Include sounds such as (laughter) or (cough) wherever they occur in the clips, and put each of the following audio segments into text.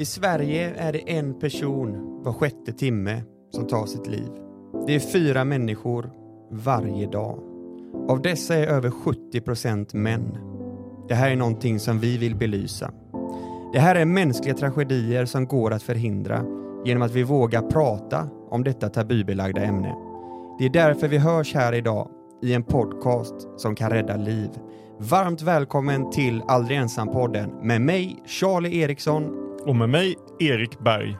I Sverige är det en person var sjätte timme som tar sitt liv. Det är fyra människor varje dag. Av dessa är över 70 procent män. Det här är någonting som vi vill belysa. Det här är mänskliga tragedier som går att förhindra genom att vi vågar prata om detta tabubelagda ämne. Det är därför vi hörs här idag i en podcast som kan rädda liv. Varmt välkommen till Aldrig ensam-podden med mig, Charlie Eriksson. Och med mig, Erik Berg.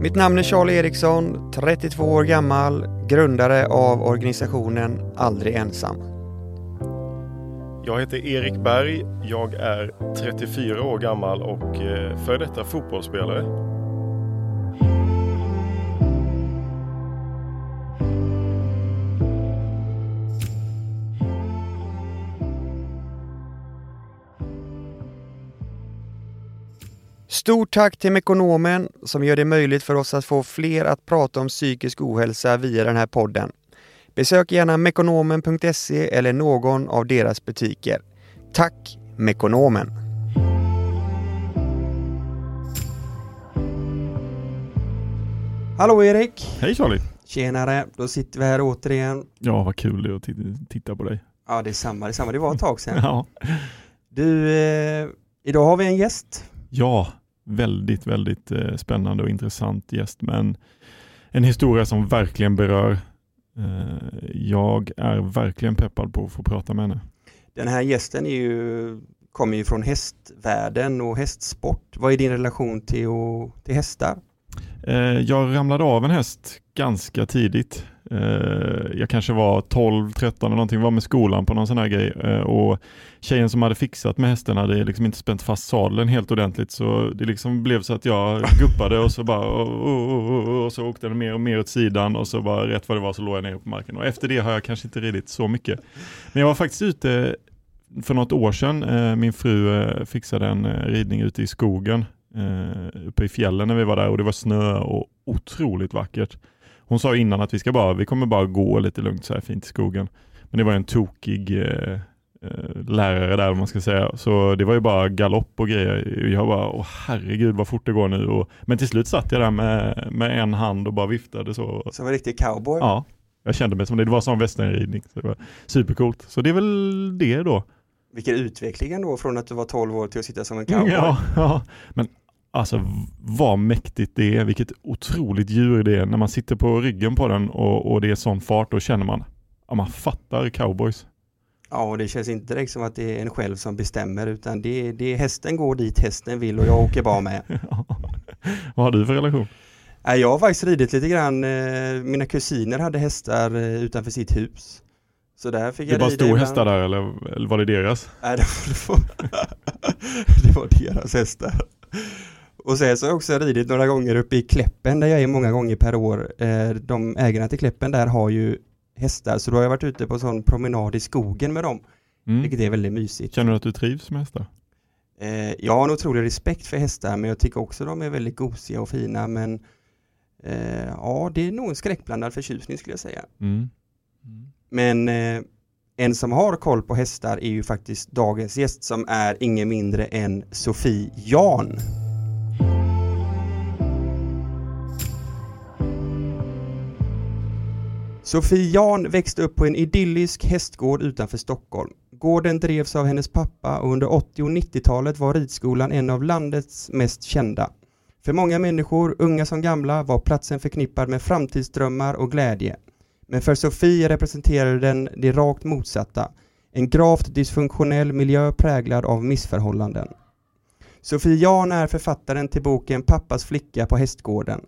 Mitt namn är Charlie Eriksson, 32 år gammal, grundare av organisationen Aldrig ensam. Jag heter Erik Berg. Jag är 34 år gammal och eh, före detta fotbollsspelare. Stort tack till Mekonomen som gör det möjligt för oss att få fler att prata om psykisk ohälsa via den här podden. Besök gärna mekonomen.se eller någon av deras butiker. Tack Mekonomen! Hallå Erik! Hej Charlie! Tjenare! Då sitter vi här återigen. Ja, vad kul det är att titta på dig. Ja, det är samma, det är samma. Det var ett tag sedan. (laughs) Ja. Du, eh, idag har vi en gäst. ja, väldigt, väldigt eh, spännande och intressant gäst, men en historia som verkligen berör. Eh, jag är verkligen peppad på att få prata med henne. Den här gästen är ju, kommer ju från hästvärlden och hästsport. Vad är din relation till, till hästar? Eh, jag ramlade av en häst ganska tidigt. Eh, jag kanske var 12, 13 eller någonting, var med skolan på någon sån här grej eh, och tjejen som hade fixat med hästen hade liksom inte spänt fast sadeln helt ordentligt så det liksom blev så att jag (laughs) guppade och så bara och, och, och, och så åkte den mer och mer åt sidan och så bara rätt vad det var så låg jag ner på marken och efter det har jag kanske inte ridit så mycket. Men jag var faktiskt ute för något år sedan, eh, min fru fixade en ridning ute i skogen uppe i fjällen när vi var där och det var snö och otroligt vackert. Hon sa innan att vi ska bara, vi kommer bara gå lite lugnt så här fint i skogen. Men det var en tokig eh, eh, lärare där om man ska säga. Så det var ju bara galopp och grejer. Jag bara, åh herregud vad fort det går nu. Och, men till slut satt jag där med, med en hand och bara viftade så. Som en riktig cowboy? Ja, jag kände mig som det. Det var som västernridning. Så det var supercoolt. Så det är väl det då. Vilken utveckling ändå från att du var 12 år till att sitta som en cowboy. Ja, ja, men alltså vad mäktigt det är, vilket otroligt djur det är. När man sitter på ryggen på den och, och det är sån fart, då känner man, ja man fattar cowboys. Ja, och det känns inte direkt som att det är en själv som bestämmer utan det det hästen går dit hästen vill och jag åker bara med. (laughs) vad har du för relation? Jag har faktiskt ridit lite grann, eh, mina kusiner hade hästar eh, utanför sitt hus. Så där fick Det jag var rida stor ibland. hästar där eller, eller var det deras? Nej, det var, det (laughs) var, det var deras hästar. Och sen så har jag också ridit några gånger uppe i Kläppen där jag är många gånger per år. Eh, De ägarna till Kläppen där har ju hästar så då har jag varit ute på sån promenad i skogen med dem. Mm. Vilket är väldigt mysigt. Känner du att du trivs med hästar? Eh, Jag har en otrolig respekt för hästar men jag tycker också de är väldigt gosiga och fina men eh, ja, det är nog en skräckblandad förtjusning skulle jag säga. Mm. Men eh, en som har koll på hästar är ju faktiskt dagens gäst som är ingen mindre än Sofie Jan. Sofie Jan växte upp på en idyllisk hästgård utanför Stockholm. Gården drevs av hennes pappa och under 80 och 90-talet var ridskolan en av landets mest kända. För många människor, unga som gamla, var platsen förknippad med framtidsdrömmar och glädje. Men för Sofie representerade den det rakt motsatta. En gravt dysfunktionell miljö präglad av missförhållanden. Sofie Jan är författaren till boken Pappas flicka på hästgården.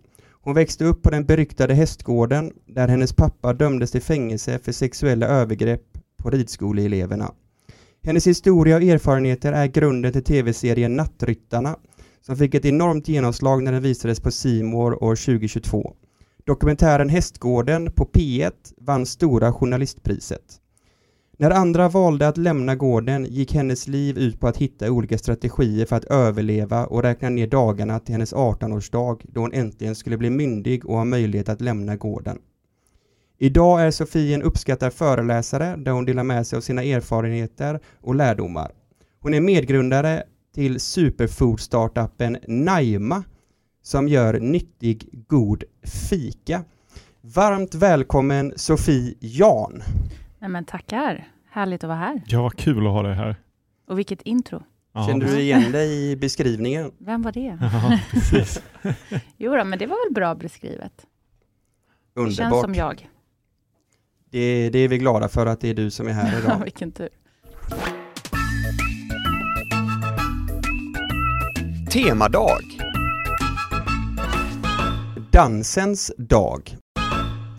Hon växte upp på den beryktade hästgården där hennes pappa dömdes till fängelse för sexuella övergrepp på ridskoleeleverna. Hennes historia och erfarenheter är grunden till tv-serien Nattryttarna som fick ett enormt genomslag när den visades på C More år 2022. Dokumentären Hästgården på P1 vann Stora Journalistpriset. När andra valde att lämna gården gick hennes liv ut på att hitta olika strategier för att överleva och räkna ner dagarna till hennes 18-årsdag då hon äntligen skulle bli myndig och ha möjlighet att lämna gården. Idag är Sofie en uppskattad föreläsare där hon delar med sig av sina erfarenheter och lärdomar. Hon är medgrundare till superfood-startupen Naima som gör nyttig, god fika. Varmt välkommen Sofie Jan! Nej men tackar, härligt att vara här. Ja, vad kul att ha dig här. Och vilket intro. Kände du igen dig i beskrivningen? Vem var det? (laughs) Ja, precis. (laughs) Jo då, men det var väl bra beskrivet. Det känns Underbart. som jag. Det, det är vi glada för att det är du som är här (laughs) idag. Vilken tur. Temadag. Dansens dag.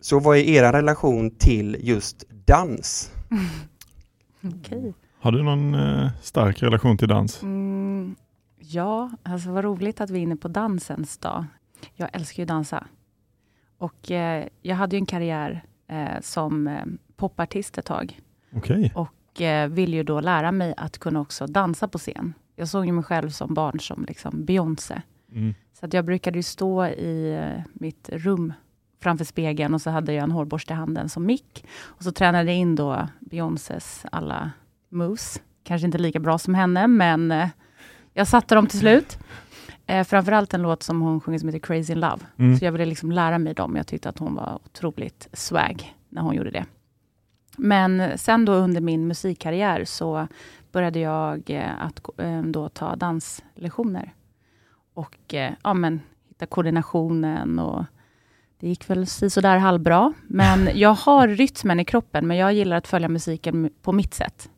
Så vad är er relation till just dans? Okej. Har du någon eh, stark relation till dans? Mm, ja, alltså vad roligt att vi är inne på dansens dag. Jag älskar ju dansa. Och eh, jag hade ju en karriär eh, som eh, popartist ett tag. Okej. Och eh, ville ju då lära mig att kunna också dansa på scen. Jag såg ju mig själv som barn som liksom Beyoncé. Mm. Så att jag brukade ju stå i eh, mitt rum framför spegeln och så hade jag en hårborste i handen som mick. Och så tränade jag in då Beyoncés alla moves. Kanske inte lika bra som henne, men eh, jag satte dem till slut. Eh, framförallt en låt som hon sjunger som heter Crazy in Love. Mm. Så jag ville liksom lära mig dem. Jag tyckte att hon var otroligt swag när hon gjorde det. Men sen då under min musikkarriär så började jag eh, att eh, då ta danslektioner. Och eh, ja, men, hitta koordinationen och det gick väl sådär halvbra. Men (laughs) jag har rytmen i kroppen, men jag gillar att följa musiken på mitt sätt.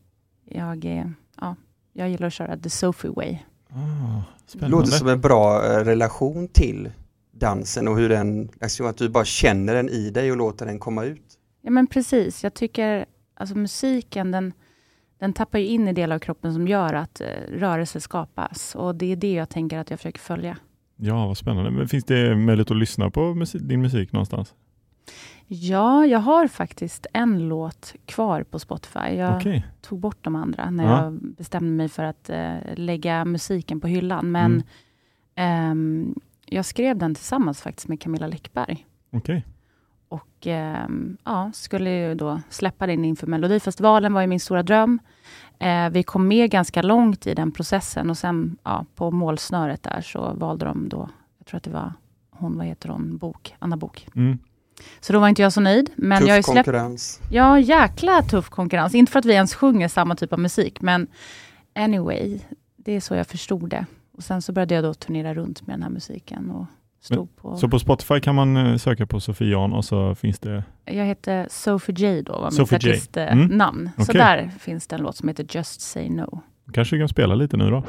Jag, eh, ja, jag gillar att köra the Sophie way. Ah, spännande. Låter som en bra eh, relation till dansen och hur den, liksom att du bara känner den i dig och låter den komma ut. Ja men precis, jag tycker alltså musiken den, den tappar ju in i delar av kroppen som gör att eh, rörelse skapas. Och det är det jag tänker att jag försöker följa. Ja, vad spännande. Men finns det möjlighet att lyssna på musik, din musik någonstans? Ja, jag har faktiskt en låt kvar på Spotify. Jag Okej. tog bort de andra när Ja. jag bestämde mig för att eh, lägga musiken på hyllan. Men Mm. ehm, jag skrev den tillsammans faktiskt med Camilla Läckberg. Okej. Och ehm, ja, skulle ju då släppa den inför Melodifestivalen, var ju min stora dröm. Eh, vi kom med ganska långt i den processen och sen ja, på målsnöret där så valde de då, jag tror att det var hon, vad heter hon, Bok, Anna Bok. Mm. Så då var inte jag så nöjd. Men Tuff jag har ju släppt, konkurrens. ja jäkla tuff konkurrens. Inte för att vi ens sjunger samma typ av musik, men anyway, det är så jag förstod det. Och sen så började jag då turnera runt med den här musiken och på... Så på Spotify kan man eh, söka på Sofie Jan och så finns det... Jag heter Sophie J då, var mitt J. Mm. artistnamn. Så där finns det en låt som heter Just Say No. Kanske kan spela lite nu då?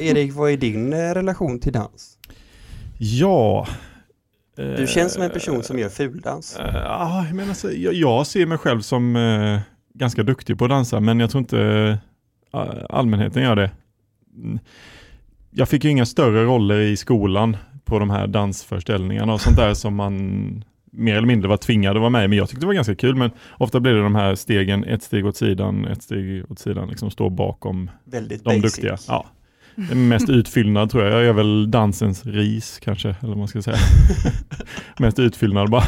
Erik, vad är din eh, relation till dans? Ja. Du känns som en person som gör fuldans. Eh, Ja, jag, ser mig själv som eh, ganska duktig på att dansa, men jag tror inte eh, allmänheten gör det. Mm. Jag fick ju inga större roller i skolan på de här dansföreställningarna och sånt där som man mer eller mindre var tvingad att vara med i, men jag tyckte det var ganska kul. Men ofta blir det de här stegen, ett steg åt sidan, ett steg åt sidan, liksom stå bakom Väldigt de basic. duktiga. Ja. Mest utfyllnad tror jag. Jag är väl dansens ris kanske, eller vad man ska säga. (laughs) mest utfyllnad bara.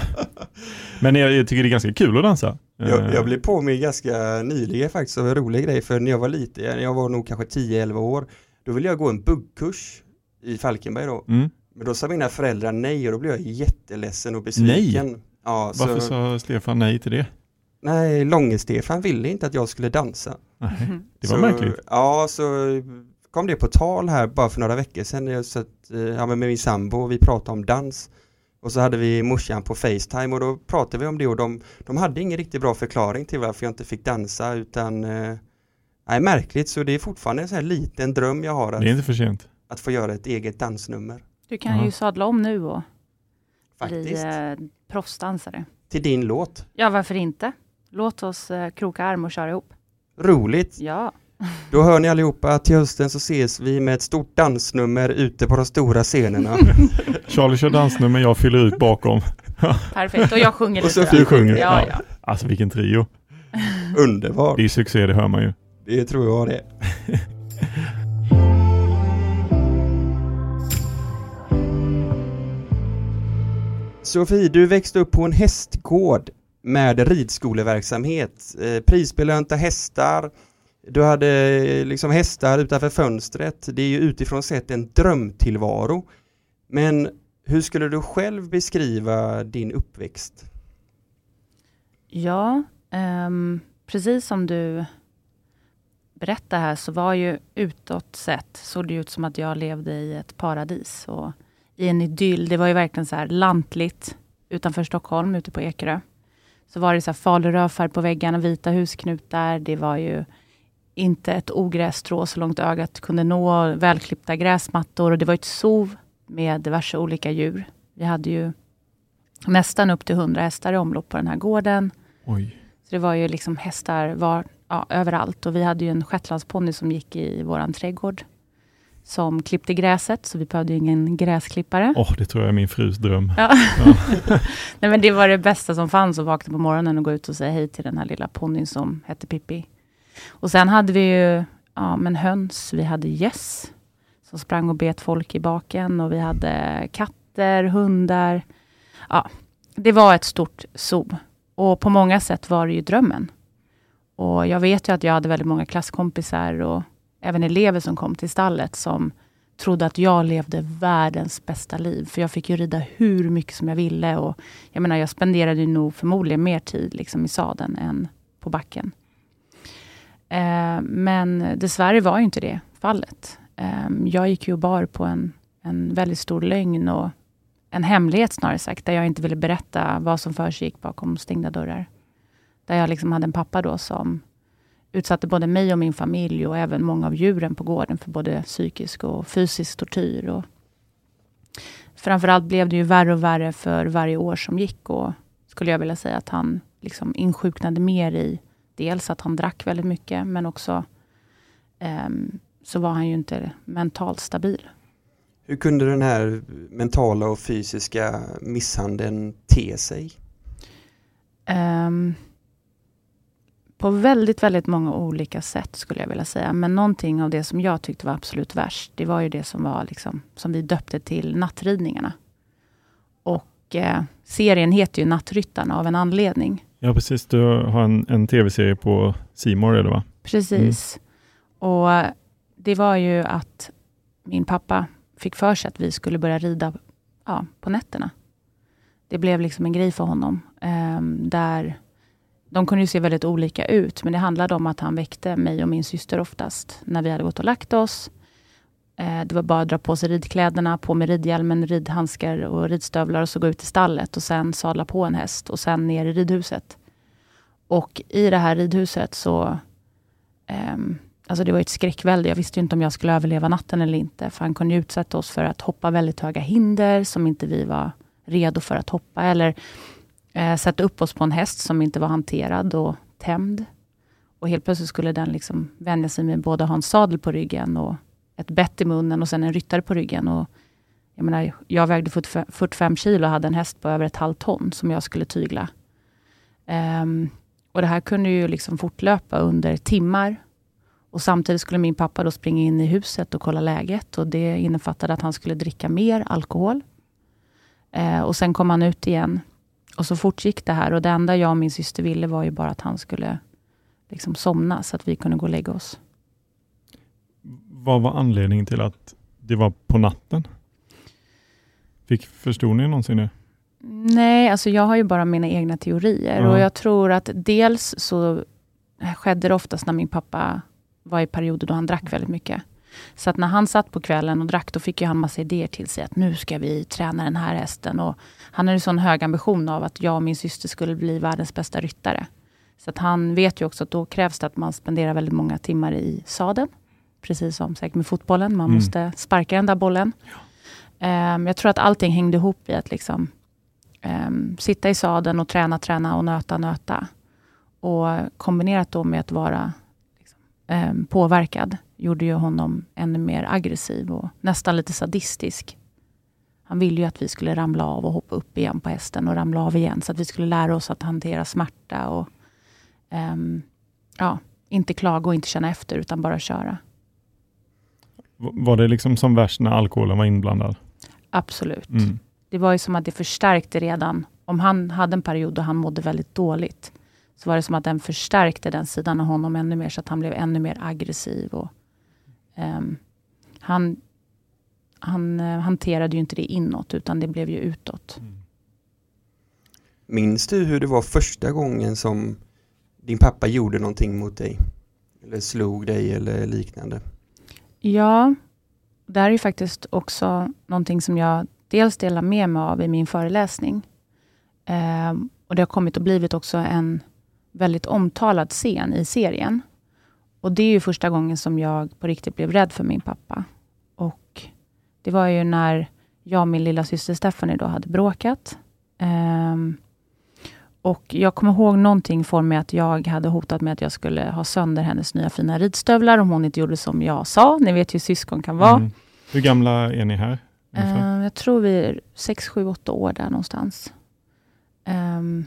Men jag, jag tycker det är ganska kul att dansa. Jag, Eh, jag blev påminn ganska nyligen faktiskt av en rolig grej för när jag var liten, jag var nog kanske 10-11 år, då ville jag gå en buggkurs i Falkenberg då. mm. Men då sa mina föräldrar nej och då blev jag jätteledsen och besviken. Ja, så, Varför sa Stefan nej till det? Nej, Långe-Stefan ville inte att jag skulle dansa. Nej, det var så, märkligt. Ja, så kom det på tal här bara för några veckor sedan när jag satt eh, ja, med min sambo och vi pratade om dans. Och så hade vi morsan på Facetime och då pratade vi om det och de, de hade ingen riktigt bra förklaring till varför jag inte fick dansa utan eh, Nej, märkligt så det är fortfarande en sån här liten dröm jag har att, Det är inte för sent. att få göra ett eget dansnummer. Du kan Ja. ju sadla om nu och bli Faktiskt. eh, proffsdansare. till din låt. Ja, varför inte? Låt oss eh, kroka arm och köra ihop. Roligt! Ja, Då hör ni allihopa, till hösten så ses vi med ett stort dansnummer ute på de stora scenerna. (laughs) Charlie kör dansnummer, jag fyller ut bakom. (laughs) perfekt. Och jag sjunger (laughs) Och lite. Sofie då. sjunger. Ja, Ja. ja. Alltså vilken trio. Underbart! Det är succé, det hör man ju. Det tror jag det. Sofie, du växte upp på en hästgård med ridskoleverksamhet, eh, prisbelönta hästar, du hade eh, liksom hästar utanför fönstret. Det är ju utifrån sett en drömtillvaro. Men hur skulle du själv beskriva din uppväxt? Ja, um, precis som du berättar här så var ju utåt sett såg det ut som att jag levde i ett paradis och i en idyll. Det var ju verkligen så här lantligt utanför Stockholm, ute på Ekerö. Så var det så här falurödfärg på väggarna, vita husknutar. Det var ju inte ett ogrässtrå så långt ögat kunde nå, välklippta gräsmattor och det var ett sov med diverse olika djur. Vi hade ju nästan upp till 100 hästar i omlopp på den här gården. Oj. Så det var ju liksom hästar var, ja, överallt. Och vi hade ju en shetlandsponny som gick i våran trädgård. Som klippte gräset, så vi behövde ingen gräsklippare. Åh, det tror jag är min frus dröm. Ja. (laughs) Nej, men det var det bästa som fanns att vakna på morgonen och gå ut och säga hej till den här lilla ponnyn som hette Pippi. Och sen hade vi ju ja, men höns, vi hade gäss som sprang och bet folk i baken och vi hade katter, hundar. Ja, det var ett stort zoo. Och på många sätt var det ju drömmen. Och jag vet ju att jag hade väldigt många klasskompisar och även elever som kom till stallet som trodde att jag levde världens bästa liv. För jag fick ju rida hur mycket som jag ville. Och jag menar, jag spenderade ju nog förmodligen mer tid liksom, i sadeln än på backen. Eh, men dessvärre var ju inte det fallet. Eh, jag gick ju och bar på en, en väldigt stor lögn och en hemlighet snarare sagt, där jag inte ville berätta vad som försiggick bakom stängda dörrar. Där jag liksom hade en pappa då som utsatte både mig och min familj och även många av djuren på gården för både psykisk och fysisk tortyr. Och framförallt blev det ju värre och värre för varje år som gick och skulle jag vilja säga att han liksom insjuknade mer i dels att han drack väldigt mycket men också ehm, så var han ju inte mentalt stabil. Hur kunde den här mentala och fysiska misshandeln te sig? Ehm, på väldigt, väldigt många olika sätt skulle jag vilja säga. Men någonting av det som jag tyckte var absolut värst, det var ju det som var liksom, som vi döpte till nattridningarna. Och eh, serien heter ju Nattryttarna av en anledning. Ja, precis. Du har en, en tv-serie på Simor det va? Precis. Och eh, det var ju att min pappa fick för sig att vi skulle börja rida ja, på nätterna. Det blev liksom en grej för honom. ehm, där de kunde ju se väldigt olika ut, men det handlade om att han väckte mig och min syster oftast, när vi hade gått och lagt oss. Eh, det var bara att dra på sig ridkläderna, på med ridhjälmen, ridhandskar och ridstövlar och så gå ut i stallet och sen sadla på en häst och sen ner i ridhuset. Och i det här ridhuset så Um, Alltså det var ett skräckvälde. Jag visste ju inte om jag skulle överleva natten eller inte. För han kunde ju utsätta oss för att hoppa väldigt höga hinder som inte vi var redo för att hoppa. Eller eh, sätta upp oss på en häst som inte var hanterad och tämd. Och helt plötsligt skulle den liksom vänja sig med både ha en sadel på ryggen och ett bett i munnen och sen en ryttare på ryggen. Och jag, menar, jag vägde 45 kilo och hade en häst på över ett halvt ton som jag skulle tygla. Um, och det här kunde ju liksom fortlöpa under timmar. Och samtidigt skulle min pappa då springa in i huset och kolla läget. Och det innefattade att han skulle dricka mer alkohol. Uh, och sen kom han ut igen. Och så fortgick det här. Och det enda jag och min syster ville var ju bara att han skulle liksom somna så att vi kunde gå och lägga oss. Vad var anledningen till att det var på natten? Fick, förstod ni någonsin det? Nej, alltså jag har ju bara mina egna teorier. Ja. Och jag tror att dels så skedde det oftast när min pappa var i perioder då han drack väldigt mycket. Så att när han satt på kvällen och drack, då fick ju han massa idéer till sig. Att nu ska vi träna den här hästen. Och han hade sån hög ambition av att jag och min syster skulle bli världens bästa ryttare. Så att han vet ju också att då krävs det att man spenderar väldigt många timmar i sadeln. Precis som säkert med fotbollen. Man Mm. måste sparka den där bollen. Ehm, jag tror att allting hängde ihop i att liksom, ehm, sitta i sadeln och träna, träna och nöta, nöta. Och kombinerat då med att vara liksom, ehm, påverkad, gjorde ju honom ännu mer aggressiv och nästan lite sadistisk. Han ville ju att vi skulle ramla av och hoppa upp igen på hästen och ramla av igen, så att vi skulle lära oss att hantera smärta och ja, inte klaga och inte känna efter, utan bara köra. Var det liksom som värst när alkoholen var inblandad? Absolut. Mm. Det var ju som att det förstärkte redan. Om han hade en period då han mådde väldigt dåligt, så var det som att den förstärkte den sidan av honom ännu mer, så att han blev ännu mer aggressiv. Och, ehm, han han eh, hanterade ju inte det inåt, utan det blev ju utåt. Minns du hur det var första gången som din pappa gjorde någonting mot dig? Eller slog dig eller liknande? Ja, det här är ju faktiskt också någonting som jag dels delar med mig av i min föreläsning. Eh, och Det har kommit och blivit också en väldigt omtalad scen i serien. Och Det är ju första gången som jag på riktigt blev rädd för min pappa. Och Det var ju när jag och min lilla syster Stephanie då hade bråkat. Ehm, och Jag kommer ihåg någonting för mig att jag hade hotat med att jag skulle ha sönder hennes nya fina ridstövlar om hon inte gjorde som jag sa. Ni vet hur syskon kan vara. Mm. Hur gamla är ni här? Eh, jag tror vi är 6, 7, 8 år där någonstans. Ehm,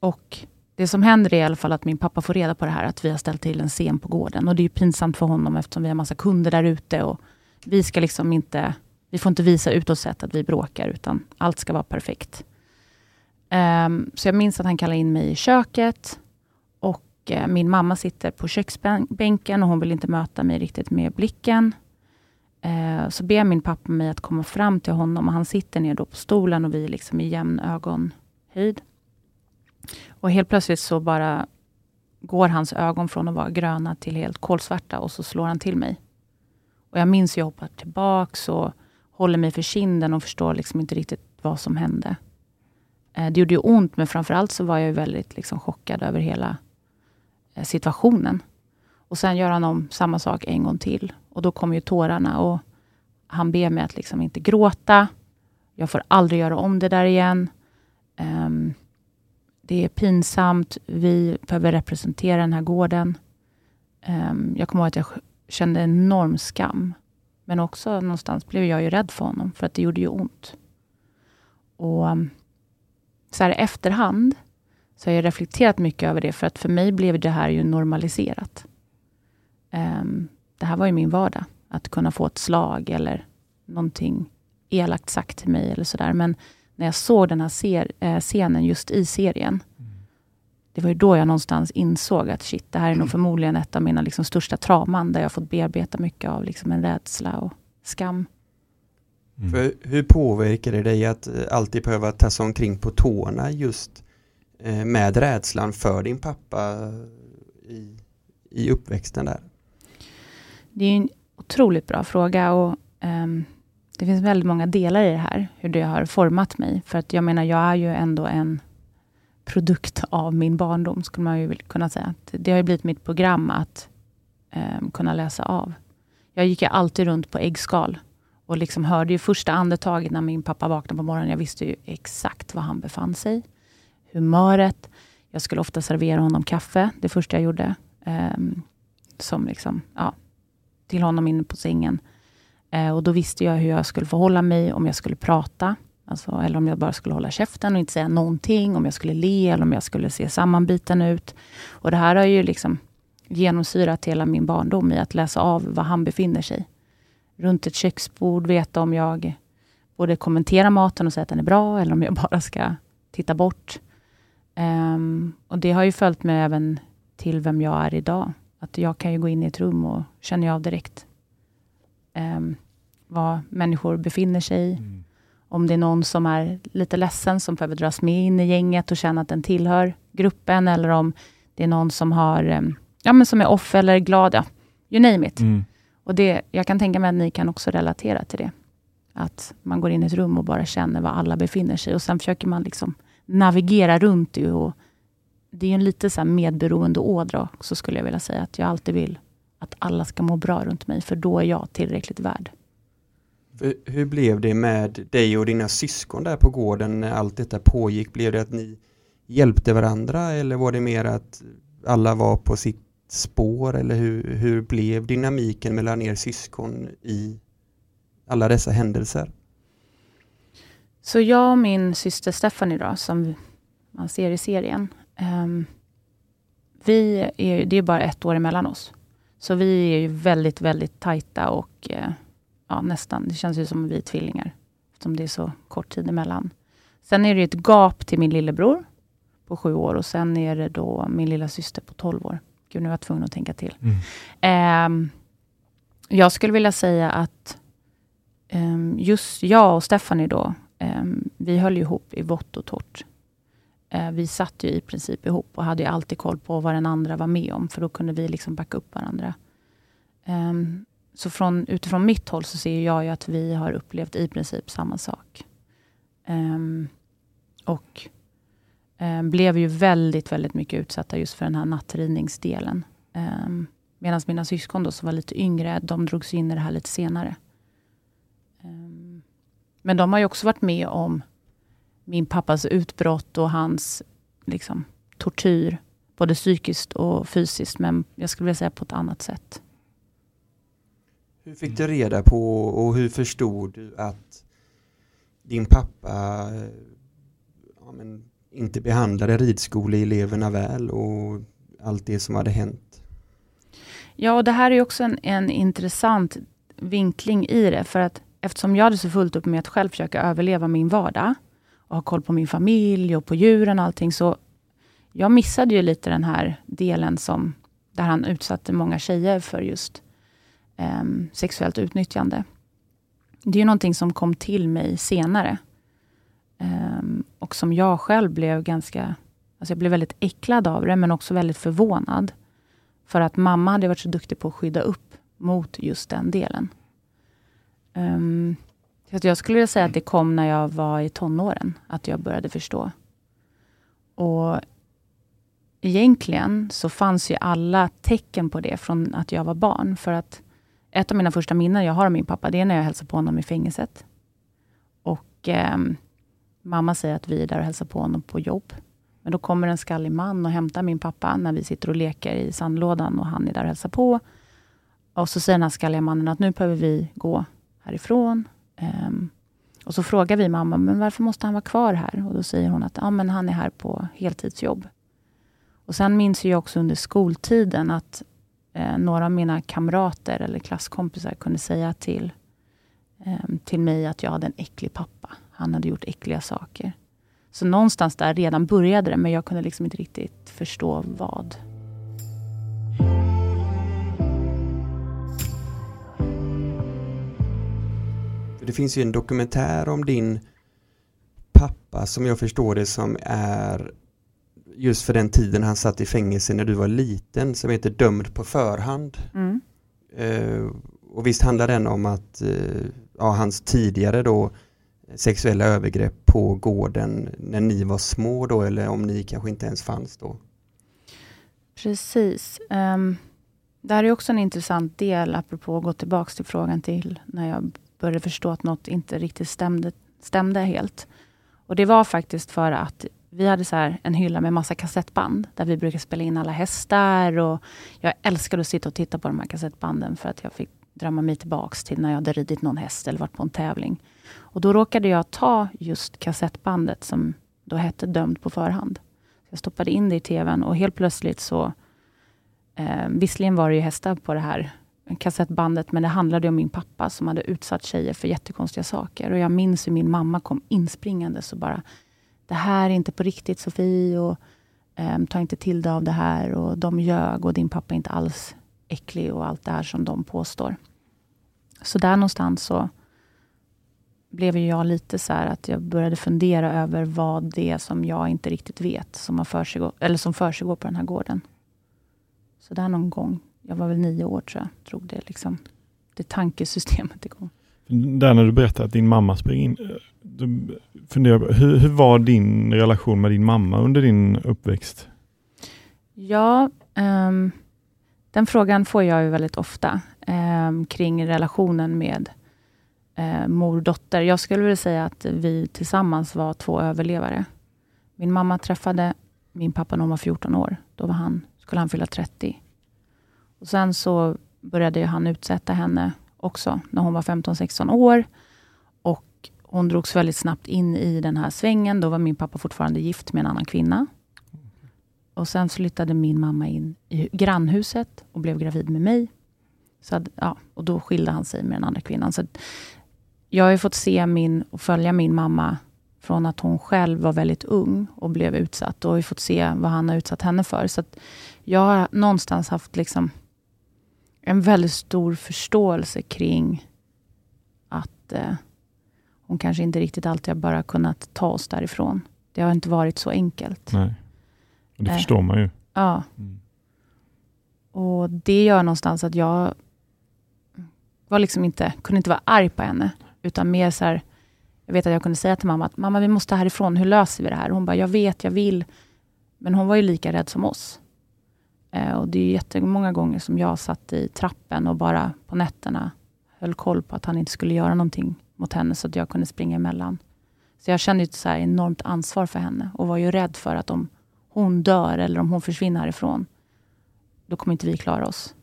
och Det som händer är i alla fall att min pappa får reda på det här, att vi har ställt till en scen på gården. Och Det är pinsamt för honom eftersom vi har massa kunder där ute. Och vi ska liksom inte, vi får inte visa utåt sett att vi bråkar, utan allt ska vara perfekt. Um, så jag minns att han kallar in mig i köket. Och uh, Min mamma sitter på köksbänken och hon vill inte möta mig riktigt med blicken. Uh, så ber min pappa mig att komma fram till honom och han sitter ner då på stolen och vi är liksom i jämn ögonhöjd. Och helt plötsligt så bara går hans ögon från att vara gröna till helt kolsvarta och så slår han till mig. Och jag minns hur jag hoppar tillbaks och håller mig för kinden och förstår liksom inte riktigt vad som hände. Eh, det gjorde ju ont, men framförallt så var jag väldigt liksom chockad över hela eh, situationen. Och sen gör han om samma sak en gång till. Och då kommer ju tårarna och han ber mig att liksom inte gråta. Jag får aldrig göra om det där igen. Um, det är pinsamt. Vi behöver representera den här gården. Um, jag kommer ihåg att jag kände enorm skam. Men också någonstans blev jag ju rädd för honom, för att det gjorde ju ont. Och um, så här i efterhand så har jag reflekterat mycket över det, för att för mig blev det här ju normaliserat. Um, det här var ju min vardag, att kunna få ett slag eller någonting elakt sagt till mig eller sådär. Men när jag såg den här ser, eh, scenen just i serien, det var ju då jag någonstans insåg att shit, det här är nog förmodligen ett av mina liksom, största trauman, där jag fått bearbeta mycket av liksom, en rädsla och skam. Mm. För hur påverkar det dig att eh, alltid behöva tassa omkring på tårna just eh, med rädslan för din pappa i, i uppväxten där? Det är en otroligt bra fråga och ehm, det finns väldigt många delar i det här, hur det har format mig. För att jag menar, jag är ju ändå en produkt av min barndom, skulle man ju kunna säga. Det har ju blivit mitt program att ehm, kunna läsa av. Jag gick ju alltid runt på äggskal och liksom hörde ju första andetaget när min pappa vaknade på morgonen. Jag visste ju exakt var han befann sig. Humöret. Jag skulle ofta servera honom kaffe, det första jag gjorde. Um, som liksom, ja, till honom inne på sängen. Uh, och Då visste jag hur jag skulle förhålla mig, om jag skulle prata, alltså, eller om jag bara skulle hålla käften och inte säga någonting, om jag skulle le eller om jag skulle se sammanbiten ut. Och Det här har ju liksom genomsyrat hela min barndom i att läsa av var han befinner sig. Runt ett köksbord, veta om jag både kommenterar maten och säger att den är bra, eller om jag (laughs) bara ska titta bort. Ehm, och Det har ju följt mig även till vem jag är idag. Att jag kan ju gå in i ett rum och känner av direkt um, var människor befinner sig. Mm. Om det är någon som är lite ledsen, som behöver dras med in i gänget och känna att den tillhör gruppen, eller om det är någon som har um, ja, men som är off eller glad. Ja, you name it. Mm. Och det, jag kan tänka mig att ni kan också relatera till det. Att man går in i ett rum och bara känner var alla befinner sig och sen försöker man liksom navigera runt det. Och det är en lite så här medberoende ådra också skulle jag vilja säga. Att jag alltid vill att alla ska må bra runt mig, för då är jag tillräckligt värd. Hur blev det med dig och dina syskon där på gården när allt detta pågick? Blev det att ni hjälpte varandra eller var det mer att alla var på sitt spår eller hur, hur blev dynamiken mellan er syskon i alla dessa händelser? Så jag och min syster Stephanie då, som man ser i serien. um, vi är, det är bara ett år emellan oss. Så vi är ju väldigt, väldigt tajta och uh, ja, nästan, det känns ju som vi är tvillingar. Eftersom det är så kort tid emellan. Sen är det ett gap till min lillebror på sju år och sen är det då min lilla syster på 12 år. Gud, nu var jag tvungen att tänka till. Mm. Ehm, jag skulle vilja säga att ehm, just jag och Stephanie då, ehm, vi höll ju ihop i vått och torrt. Eh, vi satt ju i princip ihop och hade alltid koll på vad den andra var med om, för då kunde vi liksom backa upp varandra. Ehm, så från, utifrån mitt håll så ser jag ju att vi har upplevt i princip samma sak. Ehm, och ehm, Eh, blev ju väldigt, väldigt mycket utsatta just för den här nattrivningsdelen. Ehm, Medan mina syskon då, som var lite yngre, de drogs in i det här lite senare. Ehm, men de har ju också varit med om min pappas utbrott och hans liksom, tortyr, både psykiskt och fysiskt, men jag skulle vilja säga på ett annat sätt. Hur fick du reda på och hur förstod du att din pappa ja, men, inte behandlade ridskoleeleverna väl och allt det som hade hänt? Ja, och det här är också en, en intressant vinkling i det, för att eftersom jag hade så fullt upp med att själv försöka överleva min vardag och ha koll på min familj och på djuren och allting, så jag missade ju lite den här delen som där han utsatte många tjejer för just em, sexuellt utnyttjande. Det är ju någonting som kom till mig senare. Em, och som jag själv blev ganska, alltså jag blev väldigt äcklad av det, men också väldigt förvånad. För att mamma hade varit så duktig på att skydda upp mot just den delen. Um, så att jag skulle vilja säga att det kom när jag var i tonåren, att jag började förstå. Och egentligen så fanns ju alla tecken på det från att jag var barn. För att ett av mina första minnen jag har av min pappa, det är när jag hälsar på honom i fängelset. Och ehm, mamma säger att vi är där och hälsar på honom på jobb. Men då kommer en skallig man och hämtar min pappa när vi sitter och leker i sandlådan och han är där och hälsar på. Och så säger den här skalliga mannen att nu behöver vi gå härifrån. Um, och så frågar vi mamma, men varför måste han vara kvar här? Och då säger hon att ja, men han är här på heltidsjobb. Och sen minns jag också under skoltiden att eh, några av mina kamrater eller klasskompisar kunde säga till, eh, till mig att jag hade en äcklig pappa. Han hade gjort äckliga saker. Så någonstans där redan började det, men jag kunde liksom inte riktigt förstå vad. Det finns ju en dokumentär om din pappa som jag förstår det som är just för den tiden han satt i fängelse när du var liten som heter Dömd på förhand. Mm. Eh, och visst handlar den om att eh, ja, hans tidigare då sexuella övergrepp på gården när ni var små då eller om ni kanske inte ens fanns då. Precis. Um, det här är också en intressant del, apropå att gå tillbaka till frågan till när jag började förstå att något inte riktigt stämde, stämde helt. Och Det var faktiskt för att vi hade så här en hylla med massa kassettband, där vi brukade spela in alla hästar. Och jag älskade att sitta och titta på de här kassettbanden, för att jag fick drömma mig tillbaks till när jag hade ridit någon häst eller varit på en tävling. Och Då råkade jag ta just kassettbandet som då hette Dömd på förhand. Jag stoppade in det i tvn och helt plötsligt så... Eh, visserligen var det ju hästar på det här kassettbandet, men det handlade om min pappa som hade utsatt tjejer för jättekonstiga saker. Och Jag minns hur min mamma kom inspringande och bara Det här är inte på riktigt Sofie och eh, ta inte till dig av det här och de ljög och din pappa är inte alls äcklig och allt det här som de påstår. Så där någonstans så blev ju jag lite så här att jag började fundera över vad det är som jag inte riktigt vet som, har försiggå, eller som försiggår på den här gården. Så där någon gång, jag var väl nio år tror jag, drog det liksom det tankesystemet igång. Där när du berättade att din mamma sprang in, eh, du funderar, hur, hur var din relation med din mamma under din uppväxt? Ja, ehm, den frågan får jag ju väldigt ofta ehm, kring relationen med eh, mor-dotter. Jag skulle vilja säga att vi tillsammans var två överlevare. Min mamma träffade min pappa när hon var 14 år. Då var han, skulle han fylla 30. Och sen så började han utsätta henne också när hon var 15-16 år. Och hon drogs väldigt snabbt in i den här svängen. Då var min pappa fortfarande gift med en annan kvinna. Och Sen flyttade min mamma in i grannhuset och blev gravid med mig. Så att, ja, och Då skilde han sig med den andra kvinnan. Så jag har fått se min och följa min mamma från att hon själv var väldigt ung och blev utsatt. Och har fått se vad han har utsatt henne för. Så jag har någonstans haft liksom en väldigt stor förståelse kring att eh, hon kanske inte riktigt alltid har bara kunnat ta oss därifrån. Det har inte varit så enkelt. Nej. Det Eh. förstår man ju. Ja. Mm. Och det gör någonstans att jag var liksom inte, kunde inte vara arg på henne. Utan mer så här, jag vet att jag kunde säga till mamma att mamma vi måste härifrån, hur löser vi det här? Hon bara, jag vet, jag vill. Men hon var ju lika rädd som oss. Eh, och det är jättemånga gånger som jag satt i trappen och bara på nätterna höll koll på att han inte skulle göra någonting mot henne, så att jag kunde springa emellan. Så jag kände ett så här enormt ansvar för henne och var ju rädd för att om hon dör eller om hon försvinner härifrån, då kommer inte vi klara oss.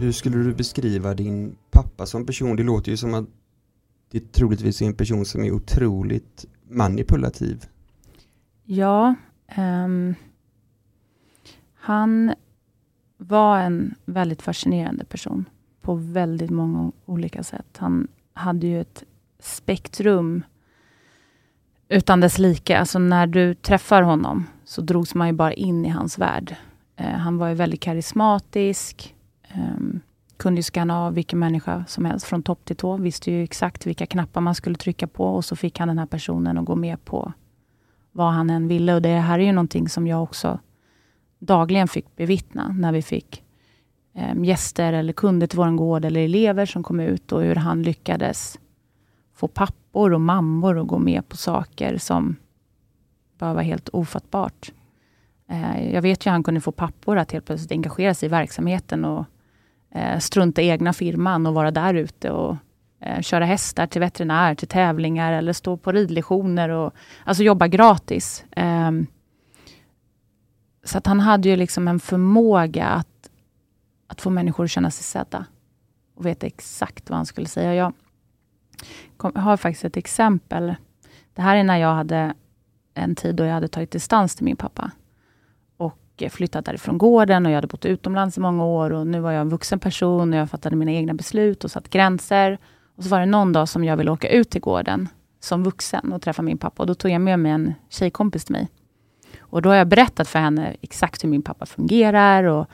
Hur skulle du beskriva din pappa som person? Det låter ju som att det troligtvis är en person som är otroligt manipulativ. Ja, um, han var en väldigt fascinerande person på väldigt många olika sätt. Han hade ju ett spektrum utan dess like. Alltså när du träffar honom så drogs man ju bara in i hans värld. Uh, han var ju väldigt karismatisk, Ehm, kunde ju scanna av vilken människa som helst från topp till tå, visste ju exakt vilka knappar man skulle trycka på och så fick han den här personen att gå med på vad han än ville. Och det här är ju någonting som jag också dagligen fick bevittna när vi fick ehm, gäster eller kunder till vår gård eller elever som kom ut och hur han lyckades få pappor och mammor att gå med på saker som bara var helt ofattbart. Ehm, jag vet ju att han kunde få pappor att helt plötsligt engagera sig i verksamheten och eh, strunta i egna firman och vara där ute och eh, köra hästar till veterinär, till tävlingar eller stå på ridlektioner och alltså jobba gratis. Eh, så att han hade ju liksom en förmåga att, att få människor att känna sig sedda och veta exakt vad han skulle säga. Jag kom, jag har faktiskt ett exempel. Det här är när jag hade en tid då jag hade tagit distans till min pappa och flyttat därifrån gården och jag hade bott utomlands i många år och nu var jag en vuxen person och jag fattade mina egna beslut och satt gränser. Och så var det någon dag som jag ville åka ut till gården som vuxen och träffa min pappa och då tog jag med mig en tjejkompis till mig. Och då har jag berättat för henne exakt hur min pappa fungerar och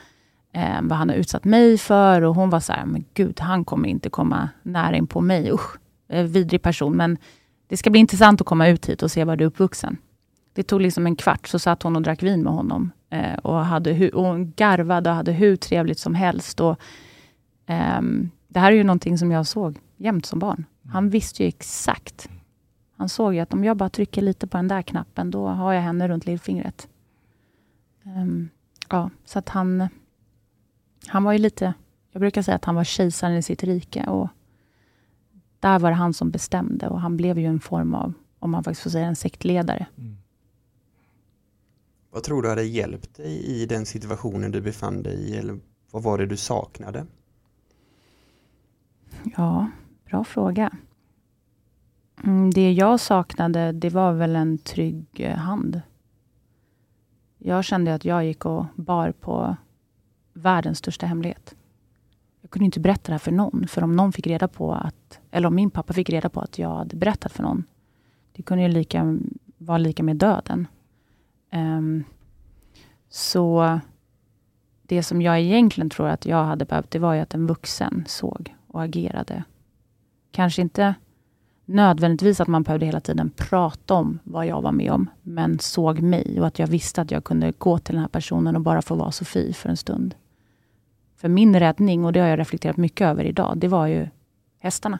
eh, vad han har utsatt mig för och hon var så här, men gud, han kommer inte komma nära in på mig. Usch, eh, vidrig person. Men det ska bli intressant att komma ut hit och se var du är uppvuxen. Det tog liksom en kvart, så satt hon och drack vin med honom. Eh, och, hade hu- och hon garvade och hade hur trevligt som helst. Och, ehm, det här är ju någonting som jag såg jämt som barn. Han visste ju exakt. Han såg ju att om jag bara trycker lite på den där knappen, då har jag henne runt lillfingret. Ehm, ja, så att han, han var ju lite, jag brukar säga att han var kejsaren i sitt rike. Och där var det han som bestämde och han blev ju en form av, om man faktiskt får säga en sektledare. Mm. Vad tror du hade hjälpt dig i den situationen du befann dig i? Eller vad var det du saknade? Ja, bra fråga. Mm, det jag saknade, det var väl en trygg eh, hand. Jag kände att jag gick och bar på världens största hemlighet. Jag kunde inte berätta det här för någon, för om någon fick reda på att, eller om min pappa fick reda på att jag hade berättat för någon, det kunde ju lika, vara lika med döden. Ehm, så det som jag egentligen tror att jag hade behövt, det var ju att en vuxen såg och agerade. Kanske inte nödvändigtvis att man behövde hela tiden prata om vad jag var med om, men såg mig och att jag visste att jag kunde gå till den här personen och bara få vara Sofie för en stund. För min räddning, och det har jag reflekterat mycket över idag, det var ju hästarna.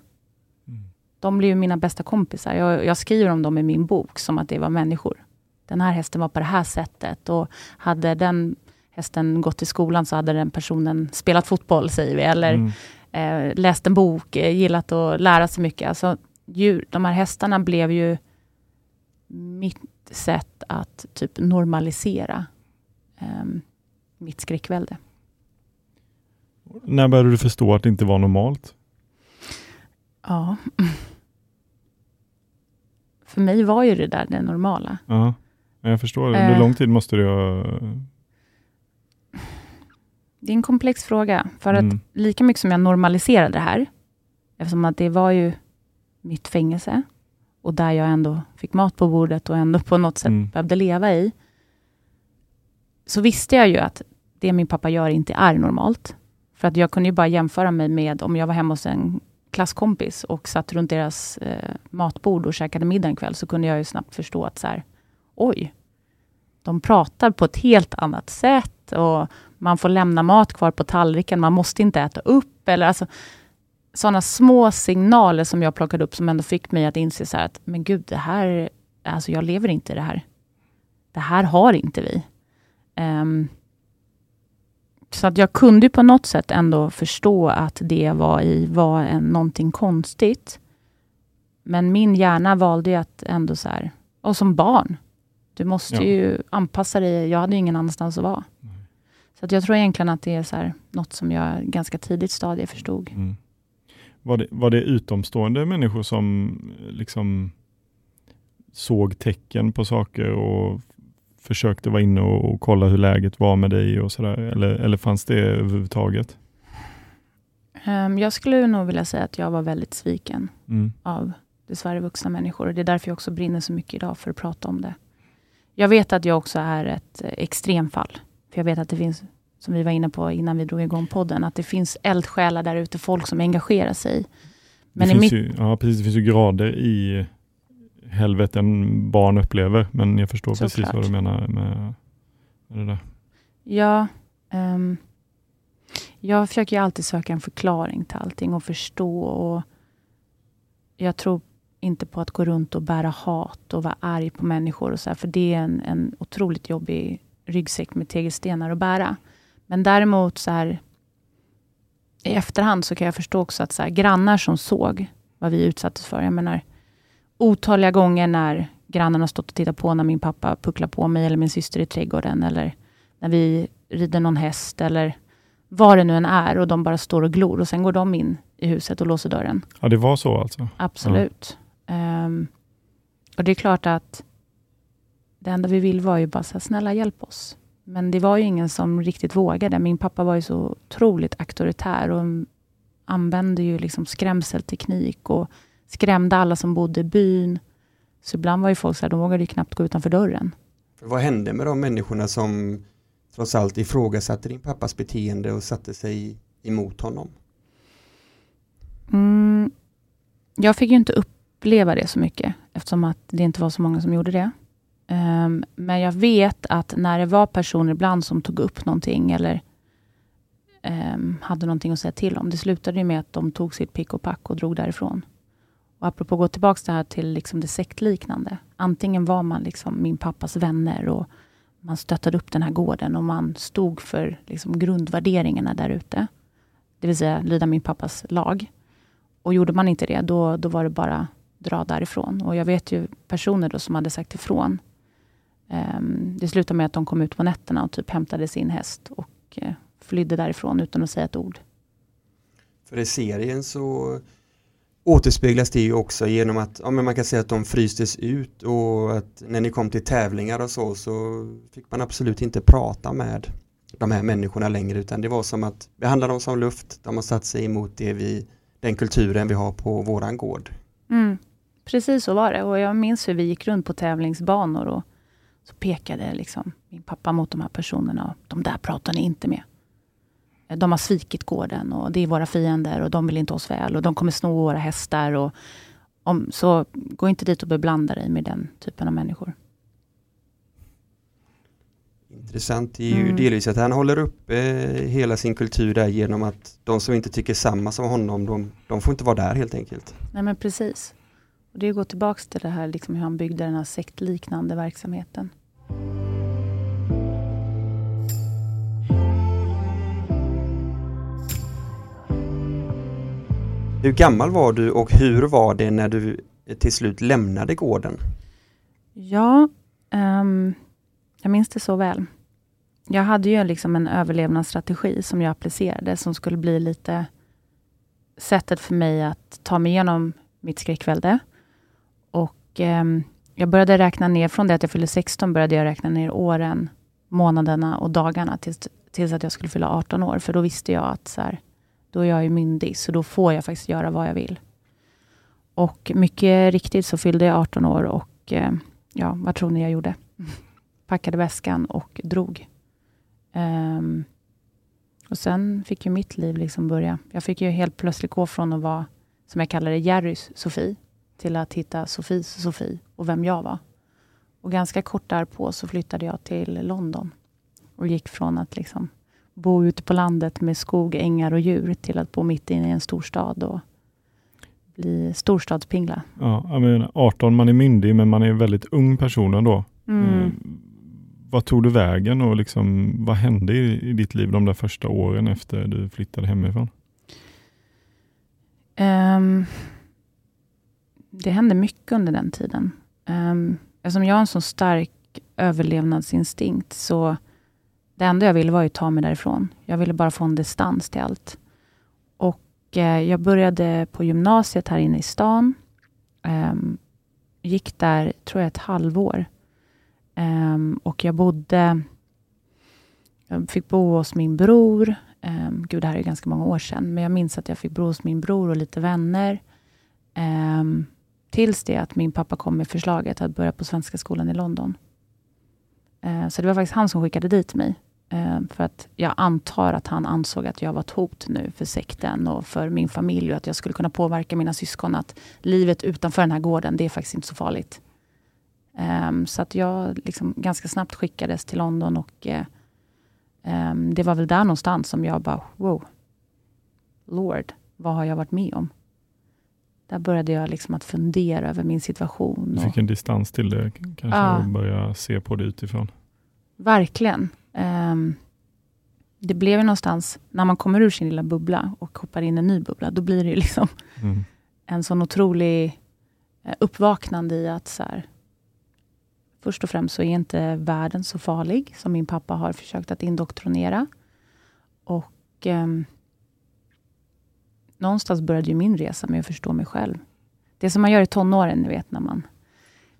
De blev ju mina bästa kompisar. Jag, jag skriver om dem i min bok som att det var människor. Den här hästen var på det här sättet. Och hade den hästen gått i skolan så hade den personen spelat fotboll, säger vi. Eller Mm. eh, läst en bok, eh, gillat att lära sig mycket. Alltså, djur, de här hästarna blev ju mitt sätt att typ normalisera ehm, mitt skräckvälde. När började du förstå att det inte var normalt? Ja. (clears throat) För mig var ju det där det normala. Ja, jag förstår. Under Eh. lång tid måste du ha... Det är en komplex fråga. För att Mm. lika mycket som jag normaliserade det här, eftersom att det var ju mitt fängelse, och där jag ändå fick mat på bordet och ändå på något sätt Mm. behövde leva i, så visste jag ju att det min pappa gör inte är normalt. För att jag kunde ju bara jämföra mig med om jag var hemma hos en klasskompis och satt runt deras eh, matbord och käkade middag en kväll, så kunde jag ju snabbt förstå att så här, oj, de pratar på ett helt annat sätt och man får lämna mat kvar på tallriken, man måste inte äta upp. Eller alltså, sådana små signaler som jag plockade upp som ändå fick mig att inse så här att, men gud, det här, alltså jag lever inte i det här. Det här har inte vi. Um, så att jag kunde på något sätt ändå förstå att det var, i, var en, någonting konstigt. Men min hjärna valde ju att ändå så här, och som barn, du måste Ja. ju anpassa dig. Jag hade ju ingen annanstans att vara. Så att jag tror egentligen att det är så här, något som jag ganska tidigt stadie förstod. Mm. Var, det, var det utomstående människor som eh, liksom såg tecken på saker och försökte vara inne och, och kolla hur läget var med dig och sådär? Eller, eller fanns det överhuvudtaget? Ehm, jag skulle nog vilja säga att jag var väldigt sviken Mm. av dessvärre vuxna människor. Det är därför jag också brinner så mycket idag för att prata om det. Jag vet att jag också är ett extremfall. För jag vet att det finns, som vi var inne på innan vi drog igång podden, att det finns eldsjälar där ute, folk som engagerar sig. Men det, i finns mitt, ju, ja, precis, det finns ju grader i helveten barn upplever, men jag förstår precis Såklart. vad du menar med, med det där. Ja, ehm, jag försöker ju alltid söka en förklaring till allting och förstå. Och jag tror inte på att gå runt och bära hat och vara arg på människor. och så här, För det är en, en otroligt jobbig ryggsäck med tegelstenar att bära. Men däremot så här, i efterhand så kan jag förstå också att så här, grannar som såg vad vi utsattes för. Jag menar, otaliga gånger när grannarna stått och tittat på när min pappa pucklar på mig eller min syster i trädgården. Eller när vi rider någon häst eller vad det nu än är och de bara står och glor och sen går de in i huset och låser dörren. Ja, det var så alltså? Absolut. Ehm, och det är klart att det enda vi vill var ju bara så här, snälla hjälp oss. Men det var ju ingen som riktigt vågade. Min pappa var ju så otroligt auktoritär och använde ju liksom skrämselteknik och skrämde alla som bodde i byn. Så ibland var ju folk så här, de vågade knappt gå utanför dörren. Vad hände med de människorna som trots allt ifrågasatte din pappas beteende och satte sig emot honom? Mm, jag fick ju inte uppleva det så mycket, eftersom att det inte var så många som gjorde det. Um, men jag vet att när det var personer ibland som tog upp någonting, eller um, hade någonting att säga till om, det slutade ju med att de tog sitt pick och pack och drog därifrån. Och apropå att gå tillbaka det här till liksom det sektliknande. Antingen var man liksom min pappas vänner och man stöttade upp den här gården och man stod för liksom grundvärderingarna där ute. Det vill säga lyda min pappas lag. Och gjorde man inte det, då, då var det bara dra därifrån. Och jag vet ju personer då som hade sagt ifrån. Ehm, det slutade med att de kom ut på nätterna och typ hämtade sin häst och eh, flydde därifrån utan att säga ett ord. För i serien så återspeglas det ju också genom att ja, men man kan säga att de frystes ut och att när ni kom till tävlingar och så så fick man absolut inte prata med de här människorna längre utan det var som att behandla dem som luft. De har satt sig emot det vi, den kulturen vi har på våran gård. Mm. Precis så var det. Och jag minns hur vi gick runt på tävlingsbanor och så pekade liksom min pappa mot de här personerna. Och de där pratar ni inte med. De har svikit gården och det är våra fiender och de vill inte oss väl och de kommer sno våra hästar. Och om, så gå inte dit och beblanda dig med den typen av människor. Intressant är ju Mm. delvis att han håller uppe hela sin kultur där genom att de som inte tycker samma som honom de, de får inte vara där helt enkelt. Nej men precis. Och det går tillbaka till det här liksom hur han byggde den här sektliknande verksamheten. Hur gammal var du och hur var det när du till slut lämnade gården? Ja, ehm, jag minns det så väl. Jag hade ju liksom en överlevnadsstrategi som jag applicerade, som skulle bli lite sättet för mig att ta mig igenom mitt skräckvälde. Och eh, jag började räkna ner, från det att jag fyllde 16, började jag räkna ner åren, månaderna och dagarna tills, tills att jag skulle fylla 18 år. För då visste jag att så här, då är jag ju myndig, så då får jag faktiskt göra vad jag vill. Och mycket riktigt så fyllde jag 18 år och eh, ja, vad tror ni jag gjorde? (laughs) Packade väskan och drog. Um, och sen fick ju mitt liv liksom börja. Jag fick ju helt plötsligt gå från att vara, som jag kallar det, Jerrys Sofie, till att hitta Sofies Sofie och vem jag var. Och ganska kort därpå så flyttade jag till London och gick från att liksom bo ute på landet med skog, ängar och djur till att bo mitt inne i en storstad och bli storstadspingla. Ja, menar, 18, man är myndig men man är en väldigt ung person ändå. Mm. Eh, vad tog du vägen och liksom, vad hände i, i ditt liv de där första åren efter du flyttade hemifrån? Ehm, det hände mycket under den tiden. Um, eftersom jag har en så stark överlevnadsinstinkt, så det enda jag ville var att ta mig därifrån. Jag ville bara få en distans till allt. Och eh, jag började på gymnasiet här inne i stan. Um, gick där, tror jag, ett halvår. Um, och jag bodde... Jag fick bo hos min bror. Um, gud, det här är ganska många år sedan, men jag minns att jag fick bo hos min bror och lite vänner. Um, tills det att min pappa kom med förslaget att börja på Svenska skolan i London. Eh, så det var faktiskt han som skickade dit mig. Eh, för att jag antar att han ansåg att jag var ett hot nu för sekten och för min familj och att jag skulle kunna påverka mina syskon att livet utanför den här gården, det är faktiskt inte så farligt. Ehm, så att jag liksom ganska snabbt skickades till London och eh, ehm, det var väl där någonstans som jag bara, wow, Lord, vad har jag varit med om? Där började jag liksom att fundera över min situation. Du Och, fick en distans till det kanske Ja. och börja se på det utifrån. verkligen. Um, det blev ju någonstans, när man kommer ur sin lilla bubbla och hoppar in i en ny bubbla, då blir det liksom Mm. en sån otrolig eh, uppvaknande i att så här, först och främst så är inte världen så farlig som min pappa har försökt att indoktrinera. Och ehm, någonstans började ju min resa med att förstå mig själv. Det som man gör i tonåren, ni vet när man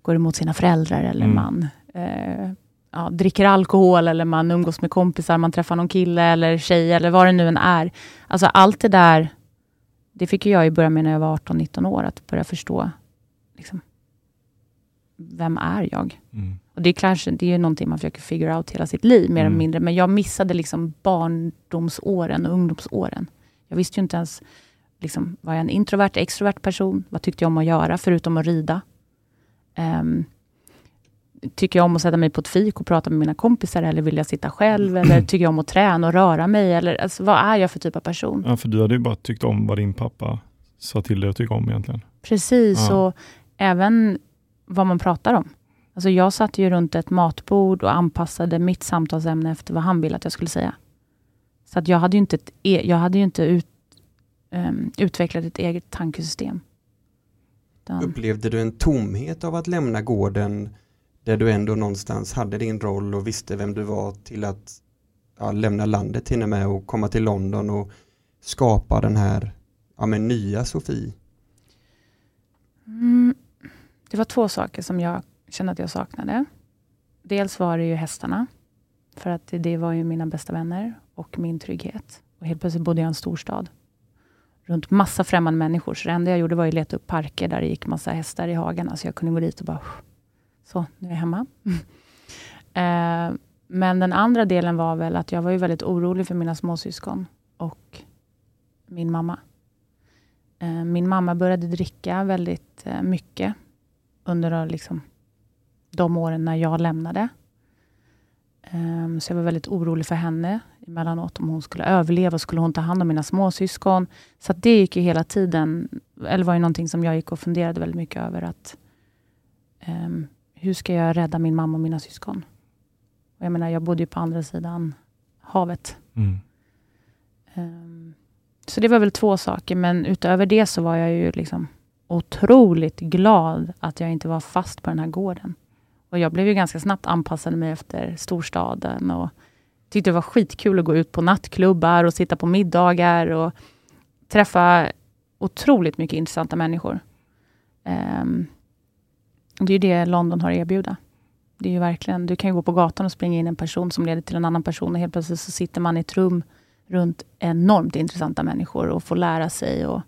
går emot sina föräldrar eller Mm. man eh, ja, dricker alkohol eller man umgås med kompisar, man träffar någon kille eller tjej eller vad det nu än är. Alltså allt det där det fick jag i början med när jag var 18-19 år, att börja förstå liksom, vem är jag? Mm. Och det är kanske det är ju någonting man försöker figure out hela sitt liv, mer Mm. eller mindre. Men jag missade liksom barndomsåren och ungdomsåren. Jag visste ju inte ens, liksom, var jag en introvert, extrovert person? Vad tyckte jag om att göra, förutom att rida? Ehm, tycker jag om att sätta mig på ett fik och prata med mina kompisar, eller vill jag sitta själv? (clears throat) Eller tycker jag om att träna och röra mig? Eller, alltså, vad är jag för typ av person? Ja, för du hade ju bara tyckt om vad din pappa sa till dig att tycka om egentligen. Precis, Ja. och även vad man pratar om. Alltså jag satt ju runt ett matbord och anpassade mitt samtalsämne efter vad han ville att jag skulle säga. Så att jag hade ju inte, ett, e- jag hade ju inte ut, ehm, utvecklat ett eget tankesystem. Utan, Upplevde du en tomhet av att lämna gården där du ändå någonstans hade din roll och visste vem du var till att ja, lämna landet till och med och komma till London och skapa den här ja, men nya Sofie? mm, det var två saker som jag kände att jag saknade. Dels var det ju hästarna. För att det, det var ju mina bästa vänner och min trygghet. Och helt plötsligt bodde jag i en storstad. Runt massa främmande människor. Så det enda jag gjorde var att leta upp parker där det gick massa hästar i hagarna. Så alltså, jag kunde gå dit och bara, så, nu är jag hemma. (laughs) eh, men den andra delen var väl att jag var ju väldigt orolig för mina småsyskon och min mamma. Eh, min mamma började dricka väldigt eh, mycket under liksom, de åren när jag lämnade. Eh, så jag var väldigt orolig för henne emellanåt om hon skulle överleva, skulle hon ta hand om mina småsyskon. Så det gick ju hela tiden, eller var ju någonting som jag gick och funderade väldigt mycket över. att ehm, Hur ska jag rädda min mamma och mina syskon? Och jag menar, jag bodde ju på andra sidan havet. Mm. Ehm, så det var väl två saker, men utöver det så var jag ju liksom otroligt glad att jag inte var fast på den här gården. Och jag blev ju ganska snabbt anpassad mig efter storstaden och tyckte det var skitkul att gå ut på nattklubbar och sitta på middagar och träffa otroligt mycket intressanta människor. Ehm, det är det London har att erbjuda. Det är ju verkligen, du kan ju gå på gatan och springa in en person som leder till en annan person och helt plötsligt så sitter man i ett rum runt enormt intressanta människor och får lära sig och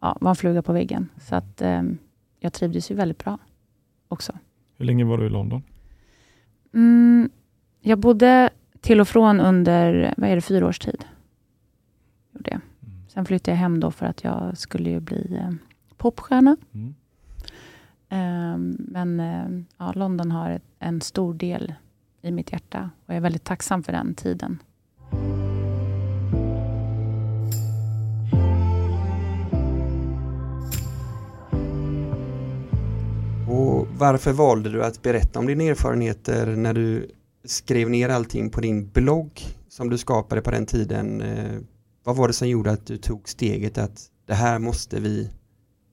ja, vara en fluga på väggen. Så att ehm, jag trivdes ju väldigt bra också. Hur länge var du i London? Mm, jag bodde till och från under, vad är det, fyra års tid. Gjorde jag. Sen flyttade jag hem då för att jag skulle ju bli eh, popstjärna. Mm. Ehm, men eh, ja, London har ett, en stor del i mitt hjärta och jag är väldigt tacksam för den tiden. Och varför valde du att berätta om dina erfarenheter när du skrev ner allting på din blogg som du skapade på den tiden? Eh, vad var det som gjorde att du tog steget att det här måste vi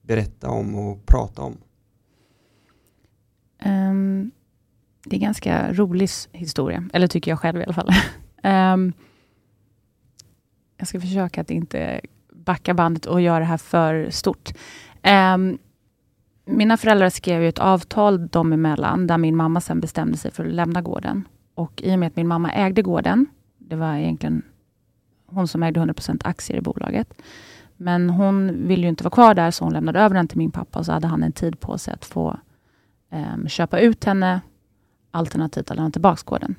berätta om och prata om? Um, det är en ganska rolig historia, eller tycker jag själv i alla fall. um, (laughs) jag ska försöka att inte backa bandet och göra det här för stort. Um, mina föräldrar skrev ju ett avtal dem emellan, där min mamma sen bestämde sig för att lämna gården. Och i och med att min mamma ägde gården, det var egentligen hon som ägde 100% aktier i bolaget. Men hon ville ju inte vara kvar där, så hon lämnade över den till min pappa och så hade han en tid på sig att få em, köpa ut henne, alternativt att lämna tillbaka gården.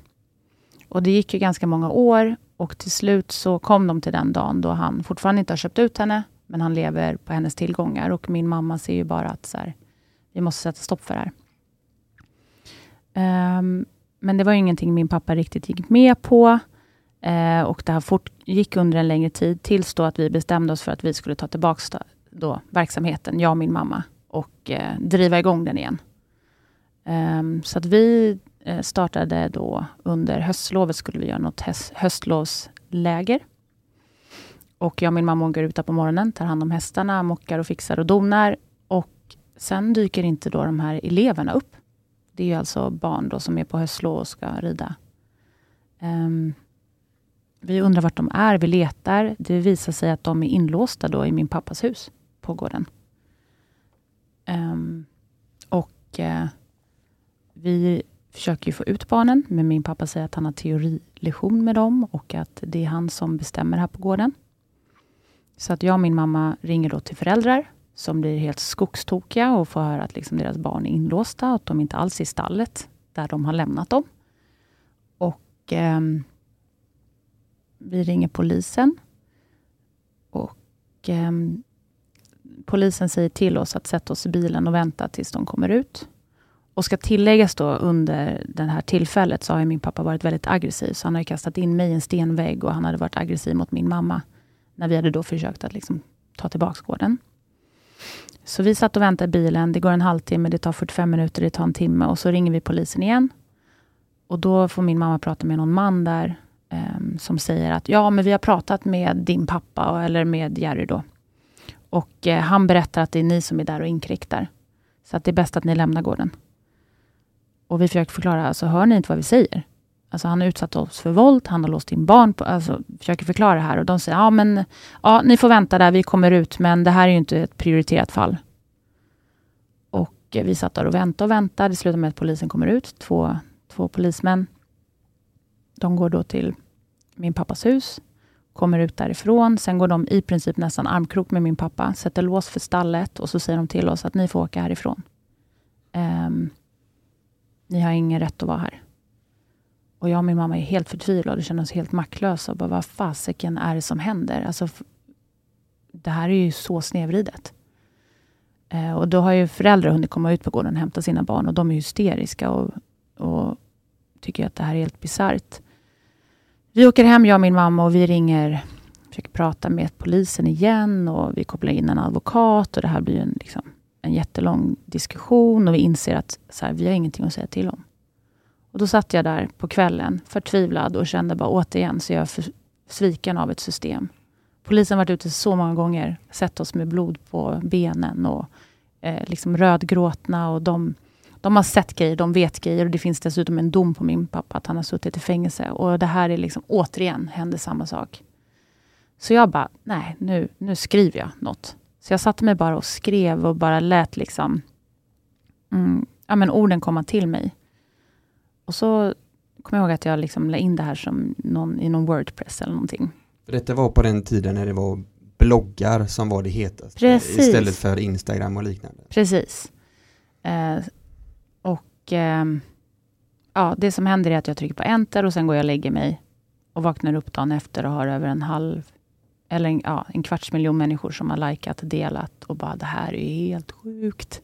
Och det gick ju ganska många år och till slut så kom de till den dagen då han fortfarande inte har köpt ut henne, men han lever på hennes tillgångar och min mamma ser ju bara att så här, vi måste sätta stopp för det här. Um, men det var ju ingenting min pappa riktigt gick med på. Eh, och det här fortgick under en längre tid tills då att vi bestämde oss för att vi skulle ta tillbaka då, då, verksamheten, jag och min mamma, och eh, driva igång den igen. Eh, så att vi eh, startade då under höstlovet skulle vi göra något höst, höstlovsläger. Och jag och min mamma går ut där på morgonen, tar hand om hästarna, mockar och fixar och donar. Och sen dyker inte då de här eleverna upp. Det är ju alltså barn då som är på höstlov och ska rida. Um, vi undrar vart de är, vi letar. Det visar sig att de är inlåsta då i min pappas hus på gården. Um, och uh, vi försöker ju få ut barnen, men min pappa säger att han har teorilektion med dem och att det är han som bestämmer här på gården. Så att jag och min mamma ringer då till föräldrar som blir helt skogstokiga och får höra att liksom deras barn är inlåsta och att de inte alls är i stallet där de har lämnat dem. Och eh, vi ringer polisen. Och eh, polisen säger till oss att sätta oss i bilen och vänta tills de kommer ut. Och ska tilläggas då under det här tillfället så har ju min pappa varit väldigt aggressiv. Så han har ju kastat in mig i en stenvägg och han hade varit aggressiv mot min mamma. När vi hade då försökt att liksom ta tillbaka gården. Så vi satt och väntade i bilen. Det går en halvtimme, det tar 45 minuter, det tar en timme och så ringer vi polisen igen. Och då får min mamma prata med någon man där ehm, som säger att ja, men vi har pratat med din pappa eller med Jerry då. Och eh, han berättar att det är ni som är där och inkräktar. Så att det är bäst att ni lämnar gården. Och vi försöker förklara, alltså hör ni inte vad vi säger? Alltså han har utsatt oss för våld, han har låst in barn, på, alltså försöker förklara det här och de säger, ja men ja, ni får vänta där, vi kommer ut, men det här är ju inte ett prioriterat fall. Och eh, vi satt där och väntade och väntade, det slutar med att polisen kommer ut, två, två polismän. De går då till min pappas hus, kommer ut därifrån, sen går de i princip nästan armkrok med min pappa, sätter lås för stallet och så säger de till oss att ni får åka härifrån. Um, ni har ingen rätt att vara här. Och jag och min mamma är helt förtvivlade och känner oss helt maktlösa. Och bara, vad fasiken är det som händer? Alltså, det här är ju så snedvridet. Eh, och då har ju föräldrar hunnit komma ut på gården och hämta sina barn och de är hysteriska och, och tycker att det här är helt bisarrt. Vi åker hem, jag och min mamma, och vi ringer, försöker prata med polisen igen och vi kopplar in en advokat och det här blir en, liksom, en jättelång diskussion och vi inser att så här, vi har ingenting att säga till om. Och Då satt jag där på kvällen förtvivlad och kände bara återigen så jag är för, sviken av ett system. Polisen har varit ute så många gånger, sett oss med blod på benen och eh, liksom rödgråtna och de, de har sett grejer, de vet grejer och det finns dessutom en dom på min pappa att han har suttit i fängelse. Och det här är liksom återigen händer samma sak. Så jag bara, nej, nu, nu skriver jag något. Så jag satte mig bara och skrev och bara lät liksom mm, ja, men orden komma till mig. Och så kommer jag ihåg att jag liksom la in det här som någon, i någon Wordpress eller någonting. För Detta var på den tiden när det var bloggar som var det hetaste Precis. istället för Instagram och liknande. Precis. Eh, och ehm, ja, Det som händer är att jag trycker på enter och sen går jag och lägger mig och vaknar upp dagen efter och har över en halv eller en, ja, en kvarts miljon människor som har likat, delat och bara det här är helt sjukt.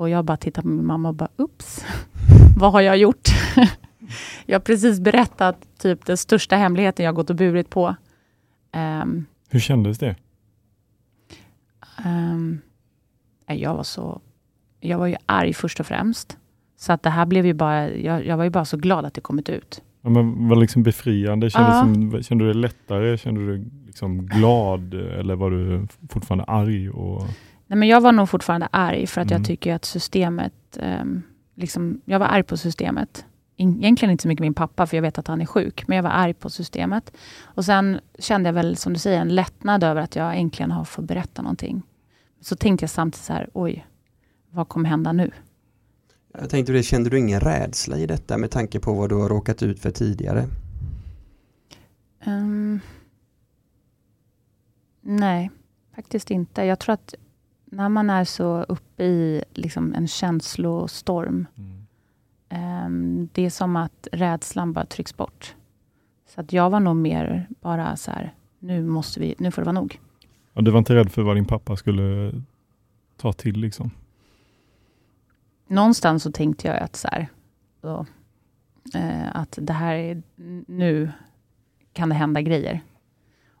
Och jag bara tittar på min mamma och bara ups, (laughs) vad har jag gjort? (laughs) jag har precis berättat typ den största hemligheten jag gått och burit på. Ehm, Hur kändes det? Nej, jag var så... Jag var ju arg först och främst. Så att det här blev ju bara... Jag, jag var ju bara så glad att det kommit ut. Ja, men var det liksom befriande? Kändes Ja. som, kände du dig lättare? Kände du dig liksom glad? Eller var du fortfarande arg? Och... Nej, men jag var nog fortfarande arg för att Mm. jag tycker att systemet... ehm, liksom, jag var arg på systemet. Egentligen inte så mycket min pappa, för jag vet att han är sjuk. Men jag var arg på systemet. Och sen kände jag väl, som du säger, en lättnad över att jag äntligen har fått berätta någonting. Så tänkte jag samtidigt så här, oj, vad kommer hända nu? Jag tänkte det, kände du ingen rädsla i detta med tanke på vad du har råkat ut för tidigare? Ehm, nej, faktiskt inte. Jag tror att när man är så uppe i liksom en känslostorm, ehm, det är som att rädslan bara trycks bort. Så att jag var nog mer bara så här, nu måste vi, nu får det vara nog. Ja, du var inte rädd för vad din pappa skulle ta till liksom? Någonstans så tänkte jag att så här, då, eh, att det här är, nu kan det hända grejer.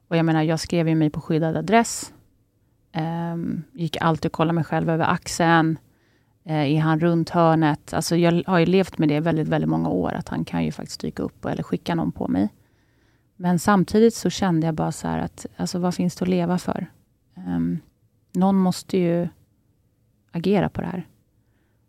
Och jag menar, jag skrev ju mig på skyddad adress. Um, gick alltid och kollade mig själv över axeln. Uh, är han runt hörnet? Alltså jag har ju levt med det väldigt, väldigt många år, att han kan ju faktiskt dyka upp eller skicka någon på mig. Men samtidigt så kände jag bara så här att, alltså vad finns det att leva för? Um, någon måste ju agera på det här.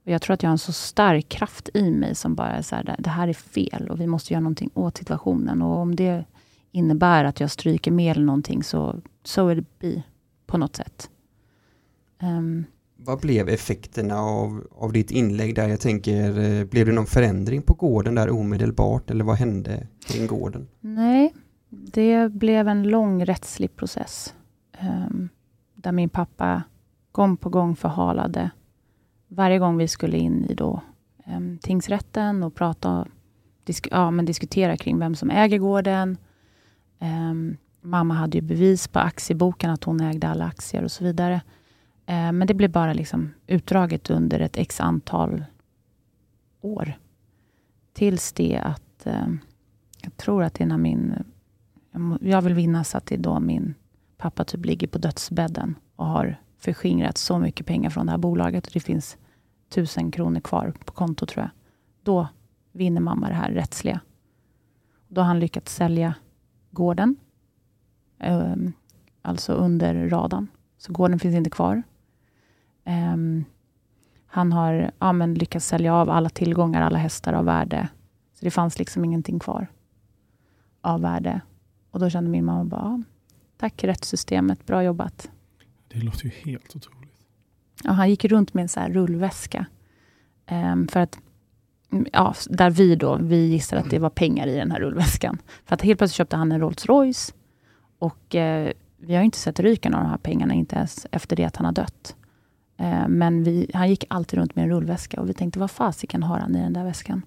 Och jag tror att jag har en så stark kraft i mig som bara är så här, det här är fel och vi måste göra någonting åt situationen. Och om det innebär att jag stryker med eller någonting, så so it be på något sätt. Ehm, Vad blev effekterna av, av ditt inlägg där? Jag tänker, eh, blev det någon förändring på gården där omedelbart eller vad hände kring gården? nej, det blev en lång rättslig process. ehm, där min pappa gång på gång förhalade. Varje gång vi skulle in i då, em, tingsrätten och prata, disk, ja, men diskutera kring vem som äger gården. Em, mamma hade ju bevis på aktieboken att hon ägde alla aktier och så vidare. Eh, men det blev bara liksom utdraget under ett x antal år. Tills det att, eh, jag tror att det är när min, jag, jag vill minnas att det är då min pappa typ ligger på dödsbädden och har förskingrat så mycket pengar från det här bolaget. Och det finns tusen kronor kvar på kontot tror jag. Då vinner mamma det här rättsliga. Då har han lyckats sälja gården ehm, alltså under radarn. Så gården finns inte kvar. Ehm, han har ja, men lyckats sälja av alla tillgångar, alla hästar av värde. Så det fanns liksom ingenting kvar av värde. Och då kände min mamma bara, "Ja, tack rättssystemet, bra jobbat. Det låter ju helt otroligt. Ja, han gick runt med en så rullväska. Ehm, för att, mm, ja, där vi då, vi gissade att det var pengar i den här rullväskan. För att helt plötsligt köpte han en Rolls Royce. Och eh, vi har inte sett ryken av de här pengarna, inte ens efter det att han har dött. Eh, men vi, han gick alltid runt med en rullväska och vi tänkte, vad fasiken har han i den där väskan?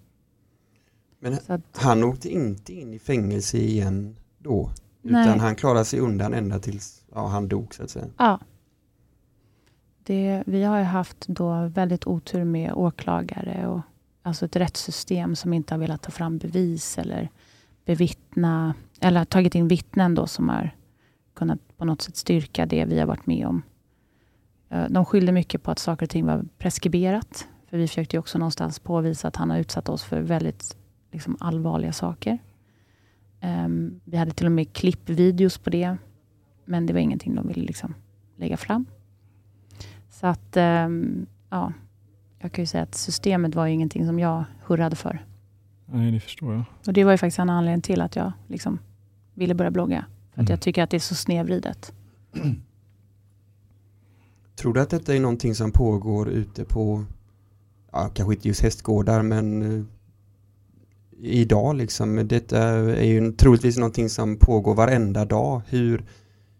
Men att, han åkte inte in i fängelse igen då? Nej. Utan han klarade sig undan ända tills ja, han dog så att säga. Ja. Det, vi har ju haft då väldigt otur med åklagare och alltså ett rättssystem som inte har velat ta fram bevis eller bevittna, eller tagit in vittnen då som har kunnat på något sätt styrka det vi har varit med om. Eh, de skyllde mycket på att saker och ting var preskriberat. För vi försökte också någonstans påvisa att han har utsatt oss för väldigt liksom, allvarliga saker. Um, vi hade till och med klippvideos på det. Men det var ingenting de ville liksom lägga fram. Så att, um, ja. Jag kan ju säga att systemet var ingenting som jag hurrade för. Nej, det förstår jag. Och det var ju faktiskt en anledning till att jag liksom ville börja blogga. För att Mm. jag tycker att det är så snedvridet. (clears throat) Tror du att detta är någonting som pågår ute på, ja, kanske inte just hästgårdar, men eh, idag liksom? Detta är ju troligtvis någonting som pågår varenda dag. Hur,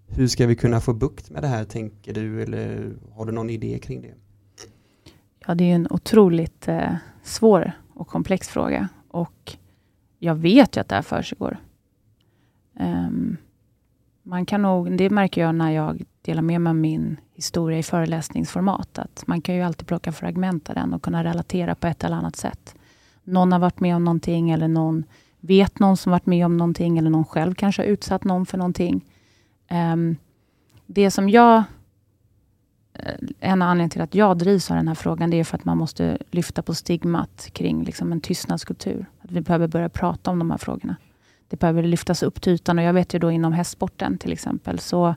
hur ska vi kunna få bukt med det här, tänker du? Eller har du någon idé kring det? Ja, det är ju en otroligt eh, svår och komplex fråga. Och jag vet ju att det här försiggår. Um, man kan nog, det märker jag när jag delar med mig av min historia i föreläsningsformat. Att man kan ju alltid plocka fragment av den och kunna relatera på ett eller annat sätt. Någon har varit med om någonting eller någon vet någon som varit med om någonting eller någon själv kanske har utsatt någon för någonting. Um, det som jag Eh, en anledning till att jag drivs av den här frågan, det är för att man måste lyfta på stigmat kring liksom en tystnadskultur. Att vi behöver börja prata om de här frågorna. Det behöver lyftas upp till ytan och jag vet ju då inom hästsporten till exempel, så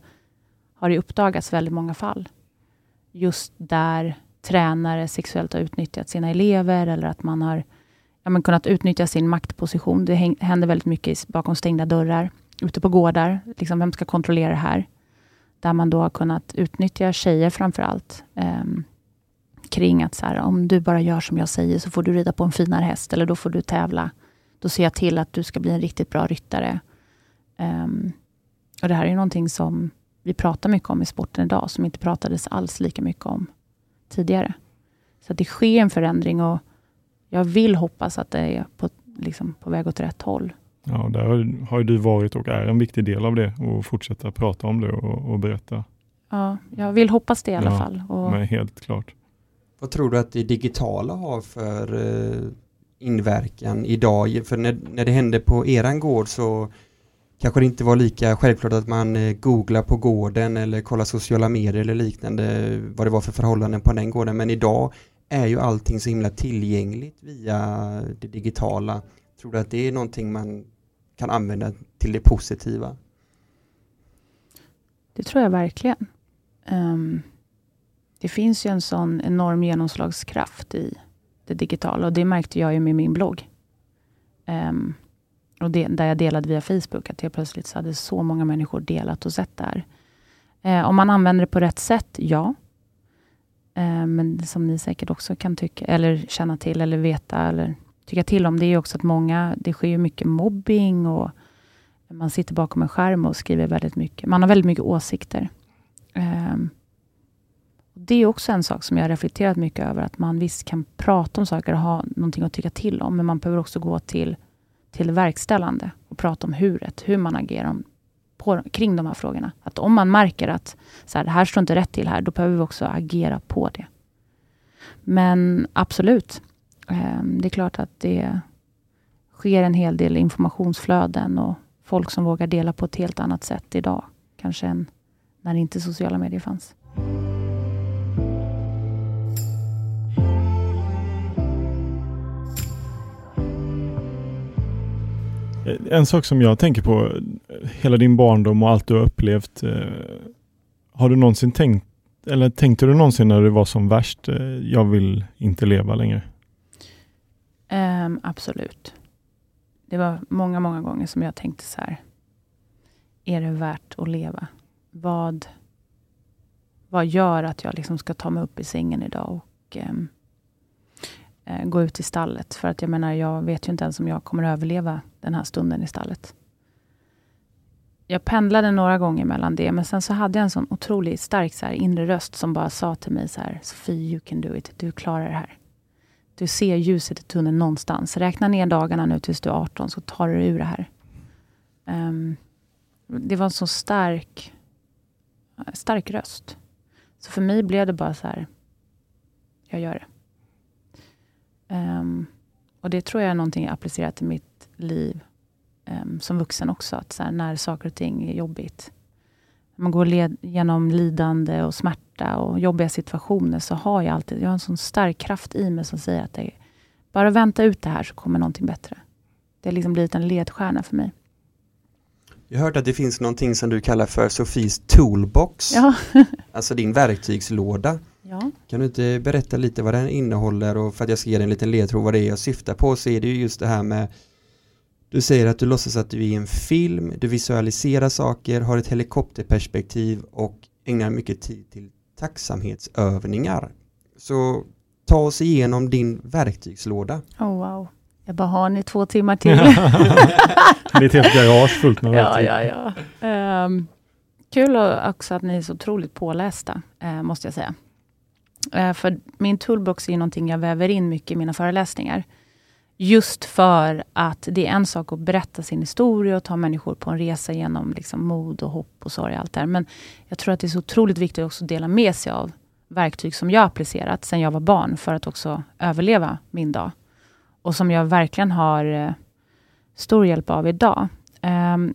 har det uppdagats väldigt många fall. Just där tränare sexuellt har utnyttjat sina elever eller att man har ja, men kunnat utnyttja sin maktposition. Det händer väldigt mycket bakom stängda dörrar, ute på gårdar. Liksom, vem ska kontrollera det här? Där man då har kunnat utnyttja tjejer framför allt. eh, kring att så här, om du bara gör som jag säger så får du rida på en finare häst eller då får du tävla. Då ser jag till att du ska bli en riktigt bra ryttare. Eh, och Det här är ju någonting som vi pratar mycket om i sporten idag, som inte pratades alls lika mycket om tidigare. Så att det sker en förändring och jag vill hoppas att det är på, liksom, på väg åt rätt håll. Ja, där har- har ju du varit och är en viktig del av det och fortsätta prata om det och, och berätta. Ja, jag vill hoppas det i alla Ja, fall. Och, Men helt klart. Vad tror du att det digitala har för eh, inverkan idag? För när, när det hände på eran gård så kanske det inte var lika självklart att man eh, googlar på gården eller kollar sociala medier eller liknande vad det var för förhållanden på den gården. Men idag är ju allting så himla tillgängligt via det digitala. Tror du att det är någonting man kan använda till det positiva? Det tror jag verkligen. Um, det finns ju en sån enorm genomslagskraft i det digitala och det märkte jag ju med min blogg. Um, och det, där jag delade via Facebook, att helt plötsligt så hade så många människor delat och sett där. Eh, om man använder det på rätt sätt, ja. Eh, men som ni säkert också kan tycka, eller känna till, eller veta, eller tycka till om, det är ju också att många, det sker ju mycket mobbing och man sitter bakom en skärm och skriver väldigt mycket. Man har väldigt mycket åsikter. Ehm, det är också en sak som jag har reflekterat mycket över, att man visst kan prata om saker och ha någonting att tycka till om, men man behöver också gå till, till verkställande och prata om huret, hur man agerar om, på, kring de här frågorna. Att om man märker att så här, det här står inte rätt till här, då behöver vi också agera på det. Men absolut, Ehm, det är klart att det sker en hel del informationsflöden och folk som vågar dela på ett helt annat sätt idag, kanske än när inte sociala medier fanns. En sak som jag tänker på, hela din barndom och allt du har upplevt. Eh, har du någonsin tänkt, eller tänkte du någonsin när du var som värst, eh, jag vill inte leva längre? Um, absolut. Det var många, många gånger som jag tänkte så här. Är det värt att leva? Vad, vad gör att jag liksom ska ta mig upp i sängen idag och um, uh, gå ut i stallet? För att jag menar, jag vet ju inte ens om jag kommer överleva den här stunden i stallet. Jag pendlade några gånger mellan det, men sen så hade jag en sån otroligt stark så här, inre röst som bara sa till mig så här, Sofie, you can do it. Du klarar det här. Du ser ljuset i tunneln någonstans. Räkna ner dagarna nu tills du är 18 så tar du dig ur det här. Um, det var en så stark, stark röst. Så för mig blev det bara så här, jag gör det. Um, och det tror jag är någonting jag applicerat i mitt liv um, som vuxen också. Att så här, när saker och ting är jobbigt. Man går led, genom lidande och smärta och jobbiga situationer så har jag alltid jag har en sån stark kraft i mig som säger att det, bara vänta ut det här så kommer någonting bättre. Det har liksom blivit en ledstjärna för mig. Jag har hört att det finns någonting som du kallar för Sofies toolbox, Ja. (laughs) alltså din verktygslåda. ja. Kan du inte berätta lite vad den innehåller och för att jag ska ge dig en liten ledtråd vad det är jag syftar på så är det ju just det här med du säger att du låtsas att du är i en film, du visualiserar saker, har ett helikopterperspektiv och ägnar mycket tid till tacksamhetsövningar. Så ta oss igenom din verktygslåda. Oh, wow. Jag bara, har ni två timmar till? Det är ett helt garage fullt med ja, verktyg. ja, ja. Ehm, kul också att ni är så otroligt pålästa, eh, måste jag säga. Eh, för min toolbox är ju någonting jag väver in mycket i mina föreläsningar. Just för att det är en sak att berätta sin historia och ta människor på en resa genom liksom mod och hopp och sorg och allt där. Men jag tror att det är så otroligt viktigt också att dela med sig av verktyg som jag har applicerat sen jag var barn för att också överleva min dag. Och som jag verkligen har eh, stor hjälp av idag. Um,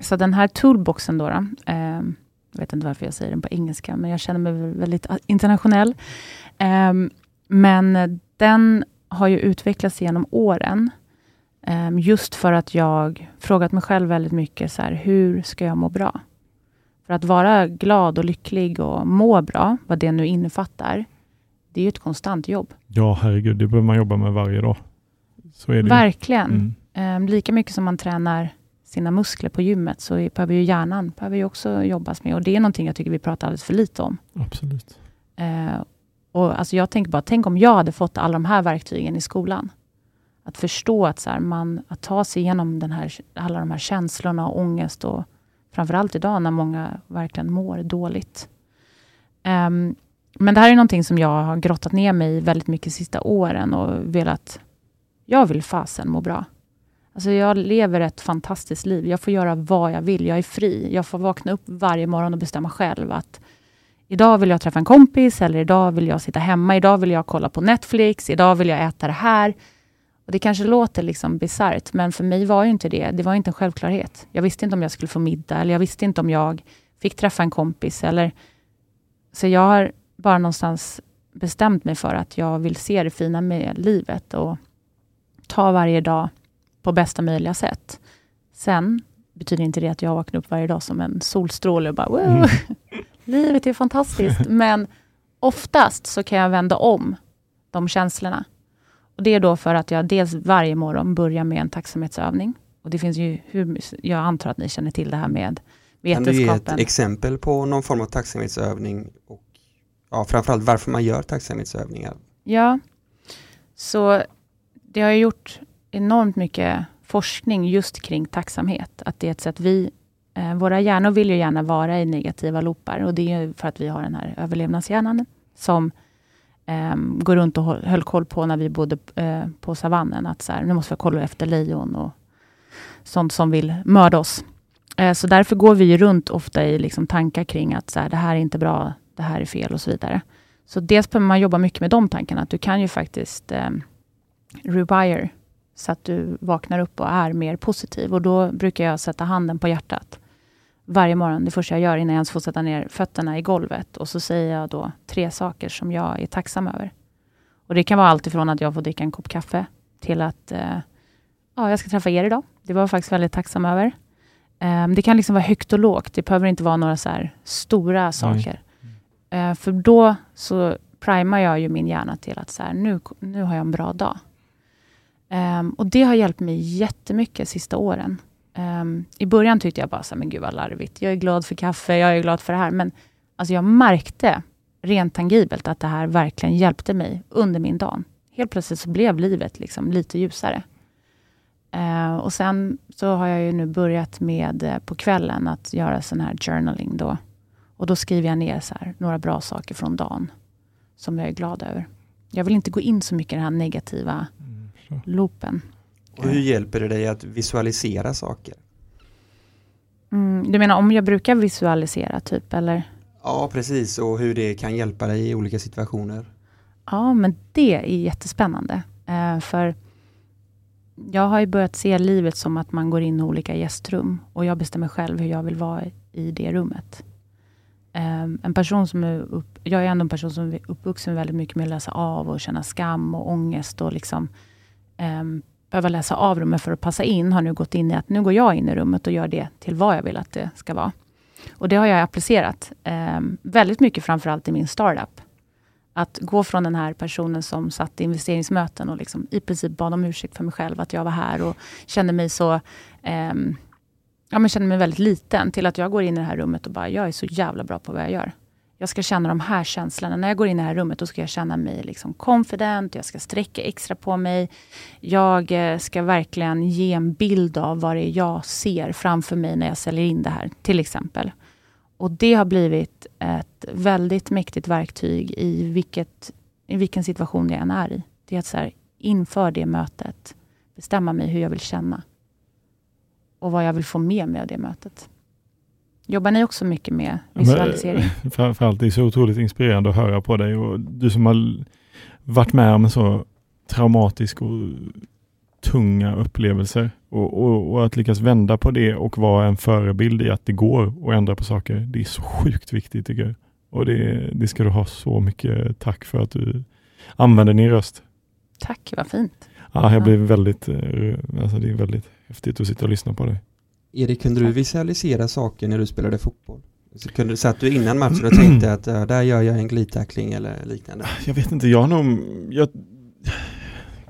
så den här toolboxen då, då um, jag vet inte varför jag säger den på engelska, men jag känner mig väldigt internationell. Um, men den har ju utvecklats genom åren. ehm, just för att jag frågat mig själv väldigt mycket, så här, hur ska jag må bra? För att vara glad och lycklig och må bra, vad det nu innefattar, det är ju ett konstant jobb. Ja, herregud, det behöver man jobba med varje dag. Verkligen. Mm. Ehm, lika mycket som man tränar sina muskler på gymmet, så behöver ju hjärnan behöver ju också jobbas med. Och det är någonting jag tycker vi pratar alldeles för lite om. Absolut. Och alltså jag tänker bara, tänk om jag hade fått alla de här verktygen i skolan. Att förstå att, så här, man, att ta sig igenom den här, alla de här känslorna och ångest och framförallt idag när många verkligen mår dåligt. Um, men det här är någonting som jag har grottat ner mig i väldigt mycket de sista åren och velat, jag vill fasen må bra. Alltså jag lever ett fantastiskt liv. Jag får göra vad jag vill. Jag är fri. Jag får vakna upp varje morgon och bestämma själv att idag vill jag träffa en kompis eller idag vill jag sitta hemma. Idag vill jag kolla på Netflix. Idag vill jag äta det här. Och Det kanske låter liksom bisarrt, men för mig var ju inte det. Det var inte en självklarhet. Jag visste inte om jag skulle få middag eller jag visste inte om jag fick träffa en kompis. Eller... Så jag har bara någonstans bestämt mig för att jag vill se det fina med livet och ta varje dag på bästa möjliga sätt. Sen betyder inte det att jag vaknar upp varje dag som en solstråle och bara wow, Mm. (laughs) livet är fantastiskt. (laughs) Men oftast så kan jag vända om de känslorna. Och Det är då för att jag dels varje morgon börjar med en tacksamhetsövning. Och det finns ju hur, jag antar att ni känner till det här med Kan du ge ett vetenskapen. exempel på någon form av tacksamhetsövning och ja, framförallt varför man gör tacksamhetsövningar? Ja, så det har ju gjort enormt mycket forskning just kring tacksamhet. Att det är ett sätt vi, Eh, våra hjärnor vill ju gärna vara i negativa loopar och det är ju för att vi har den här överlevnadshjärnan som eh, går runt och håll, höll koll på när vi bodde eh, på savannen. Att så här, nu måste vi kolla efter lejon och sånt som vill mörda oss. Eh, så därför går vi ju runt ofta i liksom tankar kring att så här, det här är inte bra, det här är fel och så vidare. Så dels behöver man jobba mycket med de tankarna. Att du kan ju faktiskt eh, rewire så att du vaknar upp och är mer positiv. Och då brukar jag sätta handen på hjärtat varje morgon. Det första jag gör innan jag ens får sätta ner fötterna i golvet. Och så säger jag då tre saker som jag är tacksam över. Och Det kan vara allt ifrån att jag får dricka en kopp kaffe till att eh, ja, jag ska träffa er idag. Det var jag faktiskt väldigt tacksam över. Eh, det kan liksom vara högt och lågt. Det behöver inte vara några så stora saker. Eh, för då så primar jag ju min hjärna till att så här, nu, nu har jag en bra dag. Ehm, och det har hjälpt mig jättemycket sista åren. Ehm, I början tyckte jag bara så här, men gud vad larvigt. Jag är glad för kaffe, jag är glad för det här. Men alltså jag märkte rent tangibelt att det här verkligen hjälpte mig under min dag. Helt plötsligt så blev livet liksom lite ljusare. Eh, och sen så har jag ju nu börjat med eh, på kvällen att göra sån här journaling då. Och då skriver jag ner så här, några bra saker från dagen som jag är glad över. Jag vill inte gå in så mycket i den här negativa Mm, loopen. Och hur hjälper det dig att visualisera saker? Mm, du menar om jag brukar visualisera typ, eller? Ja, precis, och hur det kan hjälpa dig i olika situationer. Ja, men det är jättespännande. Eh, för jag har ju börjat se livet som att man går in i olika gästrum och jag bestämmer själv hur jag vill vara i det rummet. Um, en person som är upp, jag är ändå en person som är uppvuxen väldigt mycket med att läsa av och känna skam och ångest och liksom um, behöva läsa av rummet för att passa in, har nu gått in i att nu går jag in i rummet och gör det till vad jag vill att det ska vara. Och det har jag applicerat eh, väldigt mycket, framförallt i min startup. Att gå från den här personen som satt i investeringsmöten och liksom i princip bad om ursäkt för mig själv, att jag var här och kände mig så eh, ja, men kände mig väldigt liten, till att jag går in i det här rummet och bara, jag är så jävla bra på vad jag gör. Jag ska känna de här känslorna. När jag går in i det här rummet, då ska jag känna mig liksom confident, jag ska sträcka extra på mig. Jag eh, ska verkligen ge en bild av vad det är jag ser framför mig när jag säljer in det här, till exempel. Och det har blivit ett väldigt mäktigt verktyg i, vilket, i vilken situation jag än är i. Det är att så här, inför det mötet bestämma mig hur jag vill känna och vad jag vill få med mig av det mötet. Jobbar ni också mycket med visualisering? (laughs) Men, framförallt, det är så otroligt inspirerande att höra på dig och du som har varit med om så traumatisk och tunga upplevelser och, och, och, att lyckas vända på det och vara en förebild i att det går att ändra på saker. Det är så sjukt viktigt tycker jag. Och det, det ska du ha så mycket tack för att du använder din röst. Tack, vad fint. Ja, jag blev väldigt, eh, alltså det är väldigt häftigt att sitta och lyssna på dig. Erik, kunde du visualisera saker när du spelade fotboll? Så kunde, satt du innan (clears throat) matchen och tänkte att ja, där gör jag en glidtackling eller liknande? Jag vet inte, jag har nog, jag,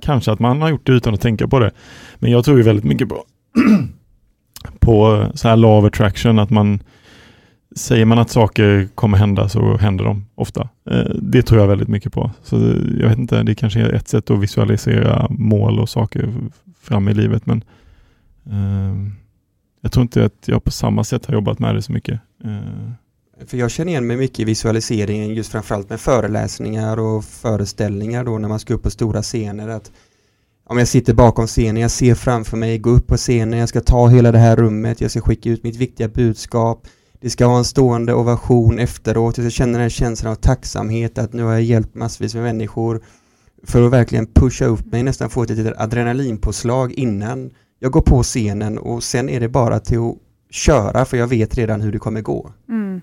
kanske att man har gjort det utan att tänka på det. Men jag tror ju väldigt mycket på, (clears throat) på så här law of attraction, att man säger man att saker kommer hända så händer de ofta. Eh, det tror jag väldigt mycket på. Så jag vet inte, det kanske är ett sätt att visualisera mål och saker fram i livet men uh, jag tror inte att jag på samma sätt har jobbat med det så mycket. Eh. För jag känner igen mig mycket i visualiseringen just framförallt med föreläsningar och föreställningar då när man ska upp på stora scener. Att om jag sitter bakom scenen, jag ser framför mig, gå upp på scenen, jag ska ta hela det här rummet, jag ska skicka ut mitt viktiga budskap det ska ha en stående ovation efteråt. Jag känner den här känslan av tacksamhet att nu har jag hjälpt massvis med människor för att verkligen pusha upp mig, nästan få ett litet adrenalinpåslag innan jag går på scenen och sen är det bara till att köra för jag vet redan hur det kommer gå. Mm.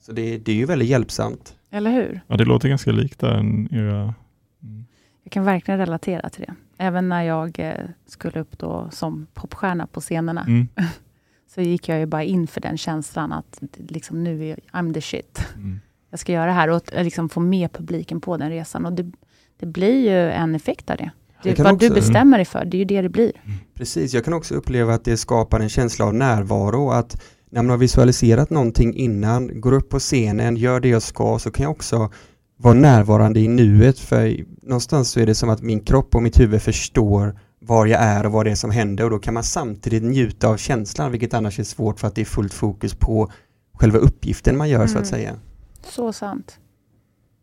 Så det, det, är ju väldigt hjälpsamt. Eller hur? Ja, det låter ganska likt den era... Mm. Jag kan verkligen relatera till det. Även när jag eh, skulle upp då som popstjärna på scenerna. Mm. (laughs) så gick jag ju bara in för den känslan att liksom, nu är I'm the shit. Mm. Jag ska göra det här och liksom få med publiken på den resan. Och det, det blir ju en effekt av det. Det vad också, du bestämmer dig för, det är ju det det blir. Precis, jag kan också uppleva att det skapar en känsla av närvaro. Att när man har visualiserat någonting innan, går upp på scenen, gör det jag ska, så kan jag också vara närvarande i nuet. För någonstans så är det som att min kropp och mitt huvud förstår var jag är och vad det är som händer och då kan man samtidigt njuta av känslan vilket annars är svårt för att det är fullt fokus på själva uppgiften man gör mm. så att mm. säga. Så sant.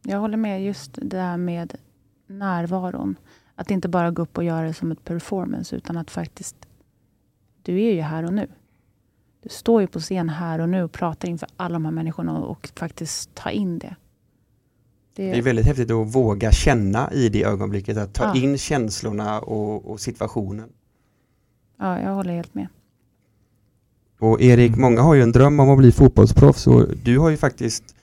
Jag håller med just det där med närvaron. Att inte bara gå upp och göra det som ett performance utan att faktiskt du är ju här och nu. Du står ju på scen här och nu och pratar inför alla de här människorna och faktiskt ta in det. Det... det är väldigt häftigt att våga känna i det ögonblicket, att ta ja. in känslorna och, och, situationen. Ja, jag håller helt med. Och Erik, många har ju en dröm om att bli fotbollsproffs och du har ju faktiskt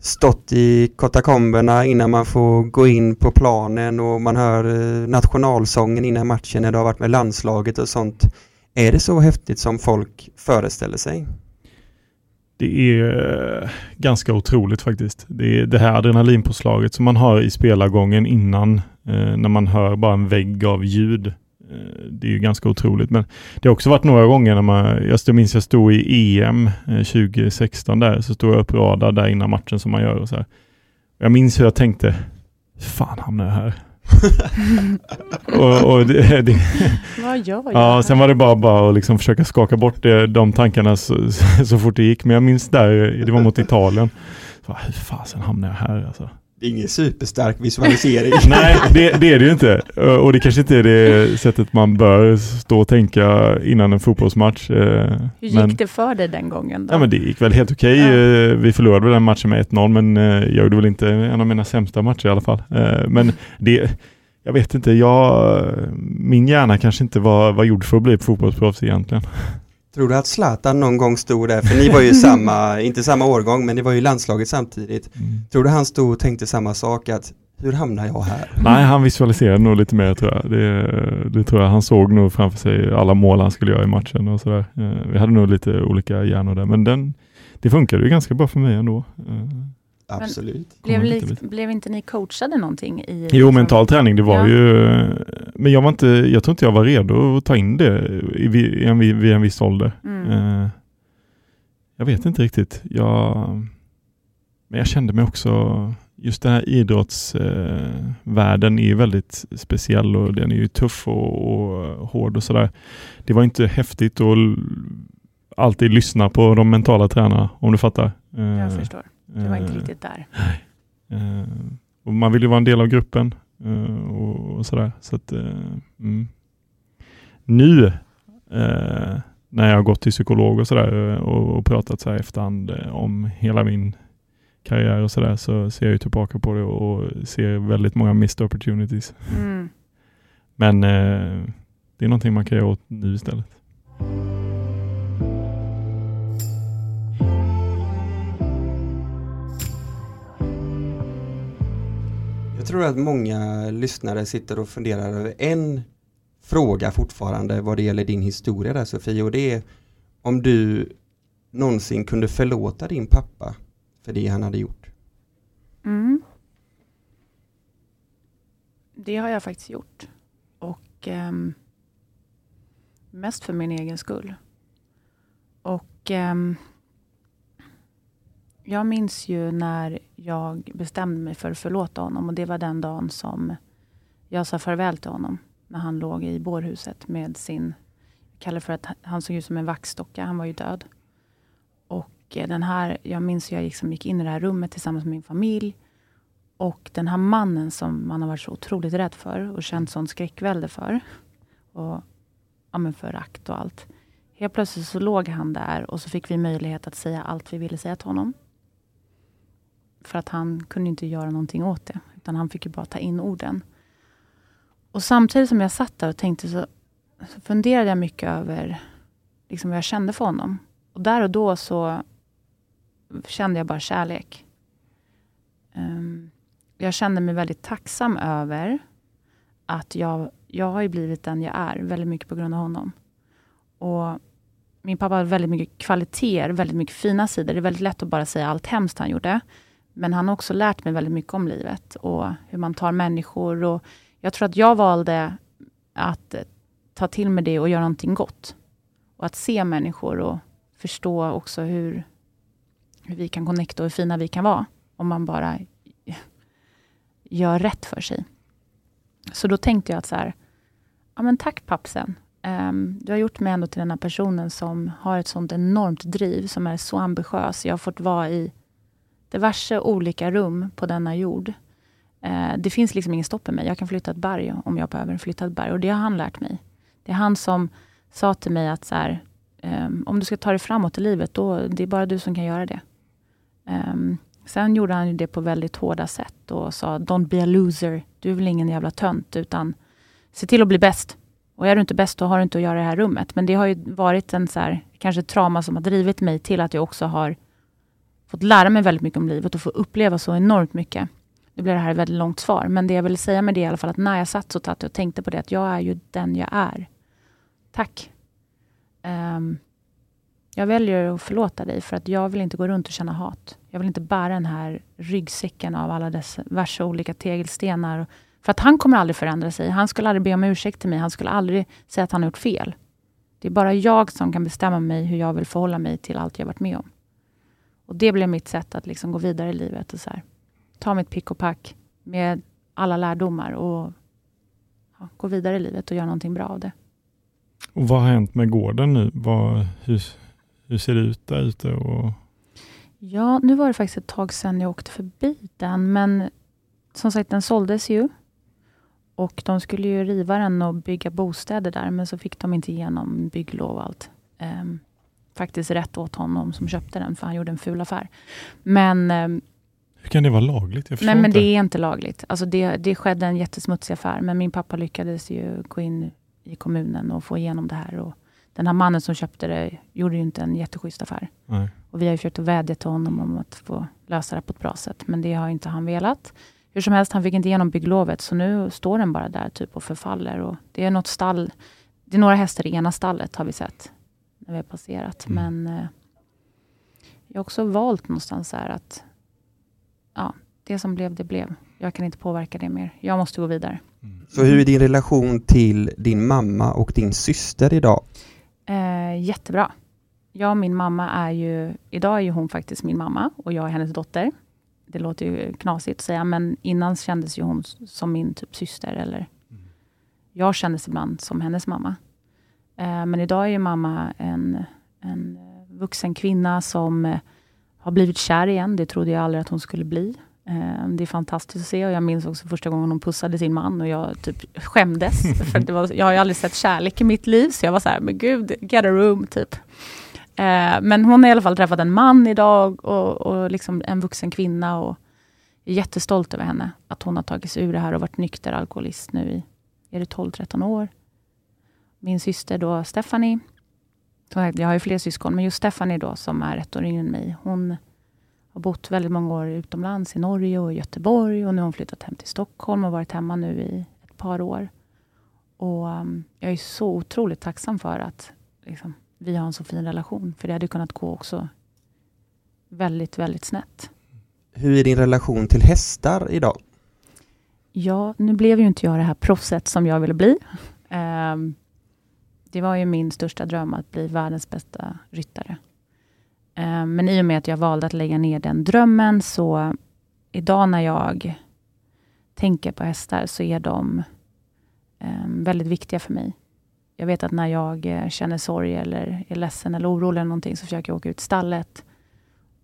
stått i katakomberna innan man får gå in på planen och man hör eh, nationalsången innan matchen när du har varit med landslaget och sånt. Är det så häftigt som folk föreställer sig? Det är eh, ganska otroligt faktiskt. Det är det här adrenalinpåslaget som man har i spelargången innan, eh, när man hör bara en vägg av ljud. Eh, det är ju ganska otroligt. Men det har också varit några gånger när man, jag minns jag stod i EM 2016 där, så stod jag uppradad där innan matchen som man gör och så här. Jag minns hur jag tänkte, fan hamnar jag här? (laughs) och, och det, (laughs) det, Vad gör jag? Ja, sen var det bara, bara att liksom försöka skaka bort det, de tankarna så, (laughs) så fort det gick. Men jag minns där, det var mot Italien. Så, hur fasen hamnade jag här alltså? Det är ingen superstark visualisering. (laughs) Nej, det, det, är det ju inte. Och det kanske inte är det sättet man bör stå och tänka innan en fotbollsmatch. Eh, Hur gick men, det för dig den gången? Då? Ja, men det gick väl helt okej. Okay. Ja. Eh, vi förlorade den matchen med 1-0, men eh, jag gjorde väl inte en av mina sämsta matcher i alla fall. Men det, jag vet inte, jag, min hjärna kanske inte var, var gjord för att bli fotbollsproffs egentligen. (laughs) Tror du att Zlatan någon gång stod där, för ni var ju (laughs) samma, inte samma årgång, men ni var ju landslaget samtidigt. Mm. Tror du han stod och tänkte samma sak, att hur hamnar jag här? Nej, han visualiserade nog lite mer tror jag. Det, det tror jag. Han såg nog framför sig alla mål han skulle göra i matchen och sådär. Eh, Vi hade nog lite olika hjärnor där, men den, det funkade ju ganska bra för mig ändå. Eh, Absolut. Blev, Kommer lite li, lite. blev inte ni coachade någonting? I, Jo, liksom- mental träning, det var Ja. ju... Men jag var inte, jag tror inte jag var redo att ta in det vid, en, vid en viss ålder. Mm. Eh, jag vet inte riktigt. Jag, men jag kände mig också, just den här idrottsvärlden är ju väldigt speciell och den är ju tuff och, och hård och sådär. Det var inte häftigt att alltid lyssna på de mentala tränarna, om du fattar. Eh, Jag förstår. Det var inte eh, riktigt där. Eh, och man vill ju vara en del av gruppen eh, och, och sådär. Så att, mm. Nu när jag har gått till psykolog och sådär och, och pratat så här efterhand om hela min karriär och sådär så ser jag ju tillbaka på det och ser väldigt många missed opportunities. Mm. Men eh, det är någonting man kan göra åt nu istället. Jag tror att många lyssnare sitter och funderar över en fråga fortfarande vad det gäller din historia där Sofie och det är om du någonsin kunde förlåta din pappa för det han hade gjort. Mm. Det har jag faktiskt gjort. Och ehm, mest för min egen skull. Och ehm, jag minns ju när jag bestämde mig för att förlåta honom och det var den dagen som jag sa farväl till honom när han låg i bårhuset med sin, jag kallar för att han såg ut som en vaxdocka, han var ju död. Och eh, den här, jag minns hur jag liksom gick in i det här rummet tillsammans med min familj och den här mannen som man har varit så otroligt rädd för och känt sån skräckvälde för. Och ja, men förakt och allt. Helt plötsligt så låg han där och så fick vi möjlighet att säga allt vi ville säga till honom. För att han kunde inte göra någonting åt det. Utan han fick ju bara ta in orden. Och samtidigt som jag satt där och tänkte så, så funderade jag mycket över liksom vad jag kände för honom. Och där och då så kände jag bara kärlek. Um, jag kände mig väldigt tacksam över att jag, jag har ju blivit den jag är, väldigt mycket på grund av honom. Och min pappa har väldigt mycket kvaliteter, väldigt mycket fina sidor. Det är väldigt lätt att bara säga allt hemskt han gjorde. Men han har också lärt mig väldigt mycket om livet och hur man tar människor. Och jag tror att jag valde att eh, ta till mig det och göra någonting gott. Och att se människor och förstå också hur, hur vi kan connecta och hur fina vi kan vara. Om man bara gör rätt för sig. Så då tänkte jag att så här, ja men tack pappsen. Um, du har gjort mig ändå till den här personen som har ett sånt enormt driv, som är så ambitiös. Jag har fått vara i diverse olika rum på denna jord. Eh, det finns liksom ingen stopp i mig. Jag kan flytta ett berg om jag behöver flytta ett berg. Och det har han lärt mig. Det är han som sa till mig att så här, eh, om du ska ta dig framåt i livet, då det är bara du som kan göra det. Eh, sen gjorde han ju det på väldigt hårda sätt och sa Don't be a loser. Du är väl ingen jävla tönt, utan se till att bli bäst. Och är du inte bäst, då har du inte att göra i det här rummet. Men det har ju varit en så här, kanske trauma som har drivit mig till att jag också har fått lära mig väldigt mycket om livet och få uppleva så enormt mycket. Nu blir det här ett väldigt långt svar, men det jag vill säga med det är i alla fall att när jag satt så satt jag och tänkte på det, att jag är ju den jag är. Tack. Um, jag väljer att förlåta dig för att jag vill inte gå runt och känna hat. Jag vill inte bära den här ryggsäcken av alla dessa värsta olika tegelstenar. För att han kommer aldrig förändra sig. Han skulle aldrig be om ursäkt till mig. Han skulle aldrig säga att han har gjort fel. Det är bara jag som kan bestämma mig hur jag vill förhålla mig till allt jag varit med om. Och Det blev mitt sätt att liksom gå vidare i livet. Och så här, ta mitt pick och pack med alla lärdomar och ja, gå vidare i livet och göra någonting bra av det. Och vad har hänt med gården nu? Vad, hur, hur ser det ut där ute? Och, Ja, nu var det faktiskt ett tag sedan jag åkte förbi den, men som sagt, den såldes ju. Och de skulle ju riva den och bygga bostäder där, men så fick de inte igenom bygglov och allt. Ehm, faktiskt rätt åt honom som köpte den, för han gjorde en ful affär. Men ehm, Hur kan det vara lagligt? Jag Nej, men inte. det är inte lagligt. Alltså det, det skedde en jättesmutsig affär, men min pappa lyckades ju gå in i kommunen och få igenom det här. Och den här mannen som köpte det gjorde ju inte en jätteschysst affär. Nej. Och vi har ju försökt att vädja till honom om att få lösa det på ett bra sätt, men det har inte han velat. Hur som helst, han fick inte igenom bygglovet, så nu står den bara där typ och förfaller. Och det är något stall, det är några hästar i ena stallet har vi sett, när vi har passerat. Mm. Men eh, jag har också valt någonstans så här att ja, det som blev, det blev. Jag kan inte påverka det mer. Jag måste gå vidare. Så hur är din relation till din mamma och din syster idag? Eh, jättebra. Jag och min mamma är ju, idag är ju hon faktiskt min mamma och jag är hennes dotter. Det låter ju knasigt att säga, men innan kändes ju hon som min typ syster. Eller jag kändes ibland som hennes mamma. Eh, men idag är mamma en, en vuxen kvinna som eh, har blivit kär igen. Det trodde jag aldrig att hon skulle bli. Eh, Det är fantastiskt att se och jag minns också första gången hon pussade sin man och jag typ skämdes. (laughs) för det var, jag har ju aldrig sett kärlek i mitt liv, så jag var så här, men gud, get a room, typ. Men hon har i alla fall träffat en man idag och, och liksom en vuxen kvinna och är jättestolt över henne. Att hon har tagit sig ur det här och varit nykter alkoholist nu i, är det 12-13 år. Min syster då, Stephanie, jag har ju fler syskon, men just Stephanie då, som är ett år yngre än mig, hon har bott väldigt många år utomlands, i Norge och Göteborg och nu har hon flyttat hem till Stockholm och varit hemma nu i ett par år. Och um, Jag är så otroligt tacksam för att liksom, vi har en så fin relation, för det hade kunnat gå också väldigt, väldigt snett. Hur är din relation till hästar idag? Ja, nu blev ju inte jag det här proffset som jag ville bli. Ehm, det var ju min största dröm att bli världens bästa ryttare. Eh, men i och med att jag valde att lägga ner den drömmen, så idag när jag tänker på hästar, så är de ehm, väldigt viktiga för mig. Jag vet att när jag eh, känner sorg, eller är ledsen eller orolig, eller någonting, så försöker jag åka ut stallet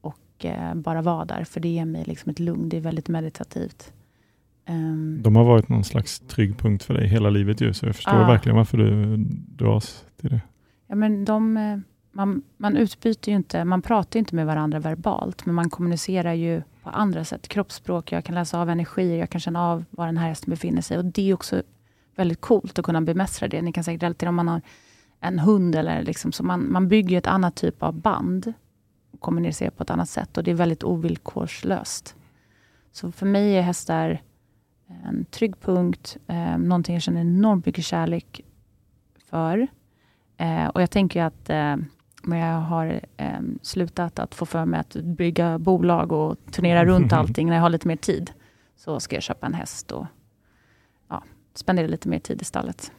och eh, bara vara där, för det ger mig liksom ett lugn. Det är väldigt meditativt. Ehm, De har varit någon slags trygg punkt för dig hela livet ju, så jag förstår Ja. verkligen varför du dras till det. Ja, men de, eh, man, man utbyter ju inte, man pratar inte med varandra verbalt, men man kommunicerar ju på andra sätt. Kroppsspråk, jag kan läsa av energier, jag kan känna av var den här hästen befinner sig. Och det är också väldigt coolt att kunna bemästra det. Ni kan säkert relatera om man har en hund, eller liksom, så man, man bygger ett annat typ av band och kommunicerar på ett annat sätt. Och det är väldigt ovillkorslöst. Så för mig är hästar en trygg punkt, eh, någonting jag känner enormt mycket kärlek för. Eh, och jag tänker att eh, när jag har eh, slutat att få för mig att bygga bolag och turnera (laughs) runt allting, när jag har lite mer tid, så ska jag köpa en häst och ja, spendera lite mer tid i stallet.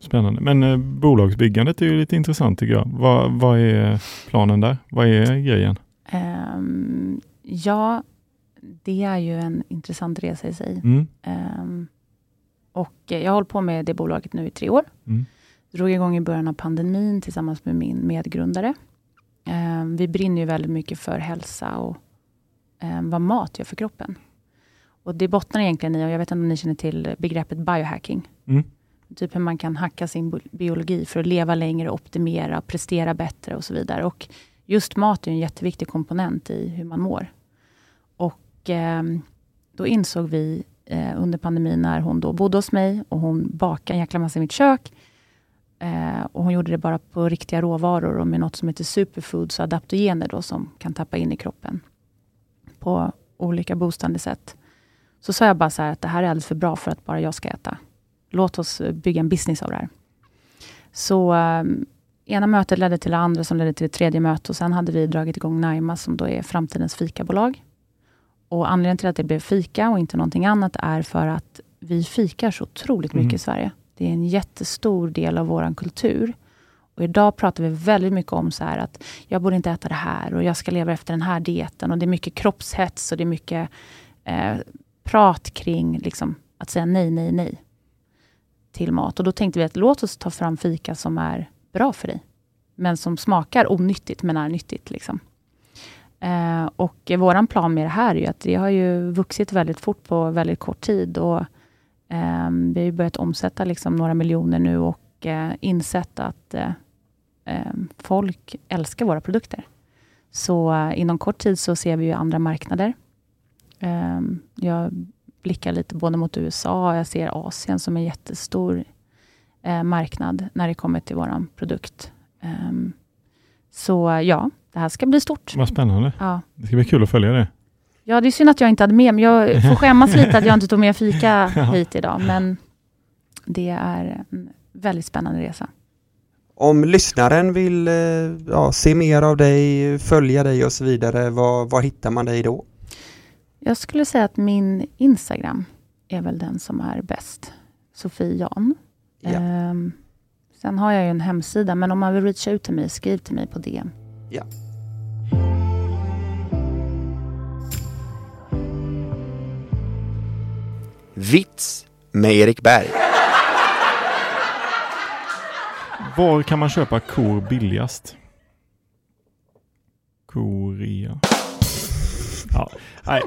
Spännande. Men eh, bolagsbyggandet är ju lite intressant tycker jag. Vad, vad är planen där? Vad är grejen? Ehm, ja, det är ju en intressant resa i sig. Mm. Ehm, och jag har hållit på med det bolaget nu i tre år. Mm. drog igång i början av pandemin tillsammans med min medgrundare. Eh, vi brinner ju väldigt mycket för hälsa och eh, vad mat gör för kroppen. Och Det bottnar egentligen i, och jag vet inte om ni känner till begreppet biohacking. Mm. Typ hur man kan hacka sin bi- biologi för att leva längre, optimera, prestera bättre och så vidare. Och Just mat är en jätteviktig komponent i hur man mår. Och eh, Då insåg vi eh, under pandemin, när hon då bodde hos mig och hon bakade en jäkla massa i mitt kök. Eh, och hon gjorde det bara på riktiga råvaror och med något som heter superfoods och adaptogener då, som kan tappa in i kroppen på olika boostande sätt. Så sa jag bara så här att det här är alldeles för bra för att bara jag ska äta. Låt oss eh, bygga en business av det här. Så eh, ena mötet ledde till det andra som ledde till det tredje mötet och sen hade vi dragit igång Naima som då är framtidens fikabolag. Och anledningen till att det blev fika och inte någonting annat är för att vi fikar så otroligt mycket Mm. i Sverige. Det är en jättestor del av vår kultur. Och idag pratar vi väldigt mycket om så här att jag borde inte äta det här och jag ska leva efter den här dieten. Och det är mycket kroppshets och det är mycket eh, prat kring liksom, att säga nej, nej, nej till mat. Och då tänkte vi att låt oss ta fram fika som är bra för dig. Men som smakar onyttigt, men är nyttigt. Liksom. Eh, och vår plan med det här är ju att det har ju vuxit väldigt fort på väldigt kort tid. Och eh, Vi har ju börjat omsätta liksom några miljoner nu och eh, insett att eh, eh, folk älskar våra produkter. Så eh, inom kort tid så ser vi ju andra marknader. Ehm, jag blickar lite både mot USA och jag ser Asien som en jättestor eh, marknad när det kommer till vår produkt. Ehm, så ja, det här ska bli stort. Vad spännande. Ja. Det ska bli kul att följa det. ja, det är synd att jag inte hade med, men jag får (laughs) skämmas lite att jag inte tog med fika (laughs) hit idag, men det är en väldigt spännande resa. Om lyssnaren vill eh, ja, se mer av dig, följa dig och så vidare, var, var hittar man dig då? Jag skulle säga att min Instagram är väl den som är bäst. Sofie Jan. Ja. Ehm, sen har jag ju en hemsida, men om man vill reacha ut till mig, skriv till mig på DM. Vits med Erik Berg. Var kan man köpa kor billigast? Korea. Ja, nej.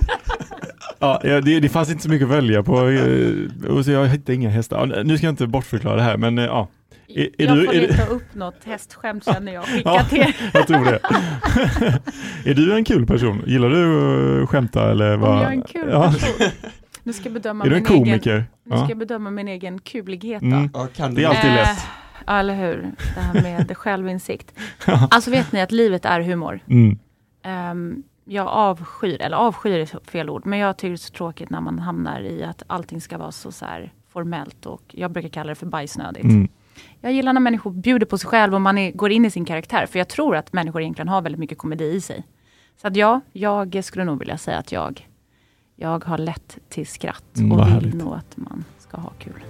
Ja, ja, det, det fanns inte så mycket att välja på. eh, Jag hittade inga hästar. Ja, Nu ska jag inte bortförklara det här, men eh, ja, Är- är jag du- får ju du- ta upp något hästskämt känner jag. Skicka Ja. till (laughs) jag tror det. (laughs) är du en kul person? Gillar du att skämta eller Om vad? jag är en kul ja. person. Nu ska jag bedöma (laughs) Är du en min egen, komiker? nu ska Ja. jag bedöma min egen kulighet då. Mm. Ja, kan Det är alltid lätt. Ja, eller hur? Det här med självinsikt. Alltså vet ni att livet är humor. Mm. Ehm, jag avskyr, eller avskyr är fel ord, men jag tycker det är så tråkigt när man hamnar i att allting ska vara så, så här formellt och jag brukar kalla det för bajsnödigt. Mm. Jag gillar när människor bjuder på sig själv och man är, går in i sin karaktär, för jag tror att människor egentligen har väldigt mycket komedi i sig. Så att ja, jag skulle nog vilja säga att jag, jag har lätt till skratt Mm, och vill nog att man ska ha kul.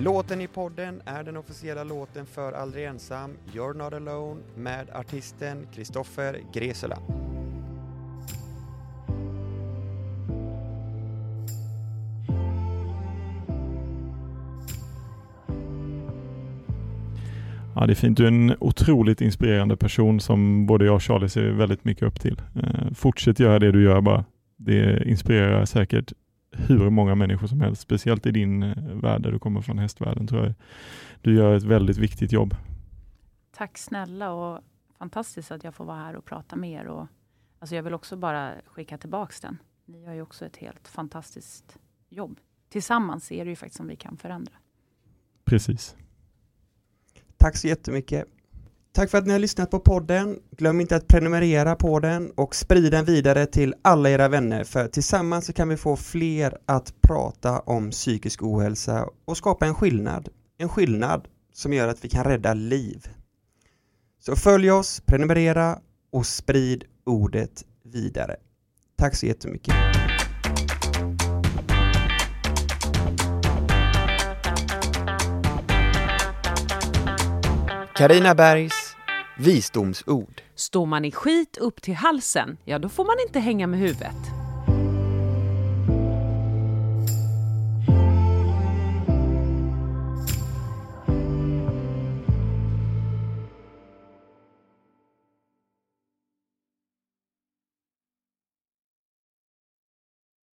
Låten i podden är den officiella låten för Aldrig Ensam, You're Not Alone med artisten Kristoffer Gresela. Ja, det är fint. Du är en otroligt inspirerande person som både jag och Charlie ser väldigt mycket upp till. Eh, fortsätt göra det du gör bara. Det inspirerar säkert hur många människor som helst, speciellt i din eh, värld där du kommer från hästvärlden tror jag. Du gör ett väldigt viktigt jobb. Tack snälla och fantastiskt att jag får vara här och prata med er. Och, alltså jag vill också bara skicka tillbaks den. Ni gör ju också ett helt fantastiskt jobb. Tillsammans är det ju faktiskt som vi kan förändra. Precis. Tack så jättemycket. Tack för att ni har lyssnat på podden. Glöm inte att prenumerera på den och sprid den vidare till alla era vänner för tillsammans så kan vi få fler att prata om psykisk ohälsa och skapa en skillnad. En skillnad som gör att vi kan rädda liv. Så följ oss, prenumerera och sprid ordet vidare. Tack så jättemycket. Karina Bergs visdomsord. Står man i skit upp till halsen, ja då får man inte hänga med huvudet.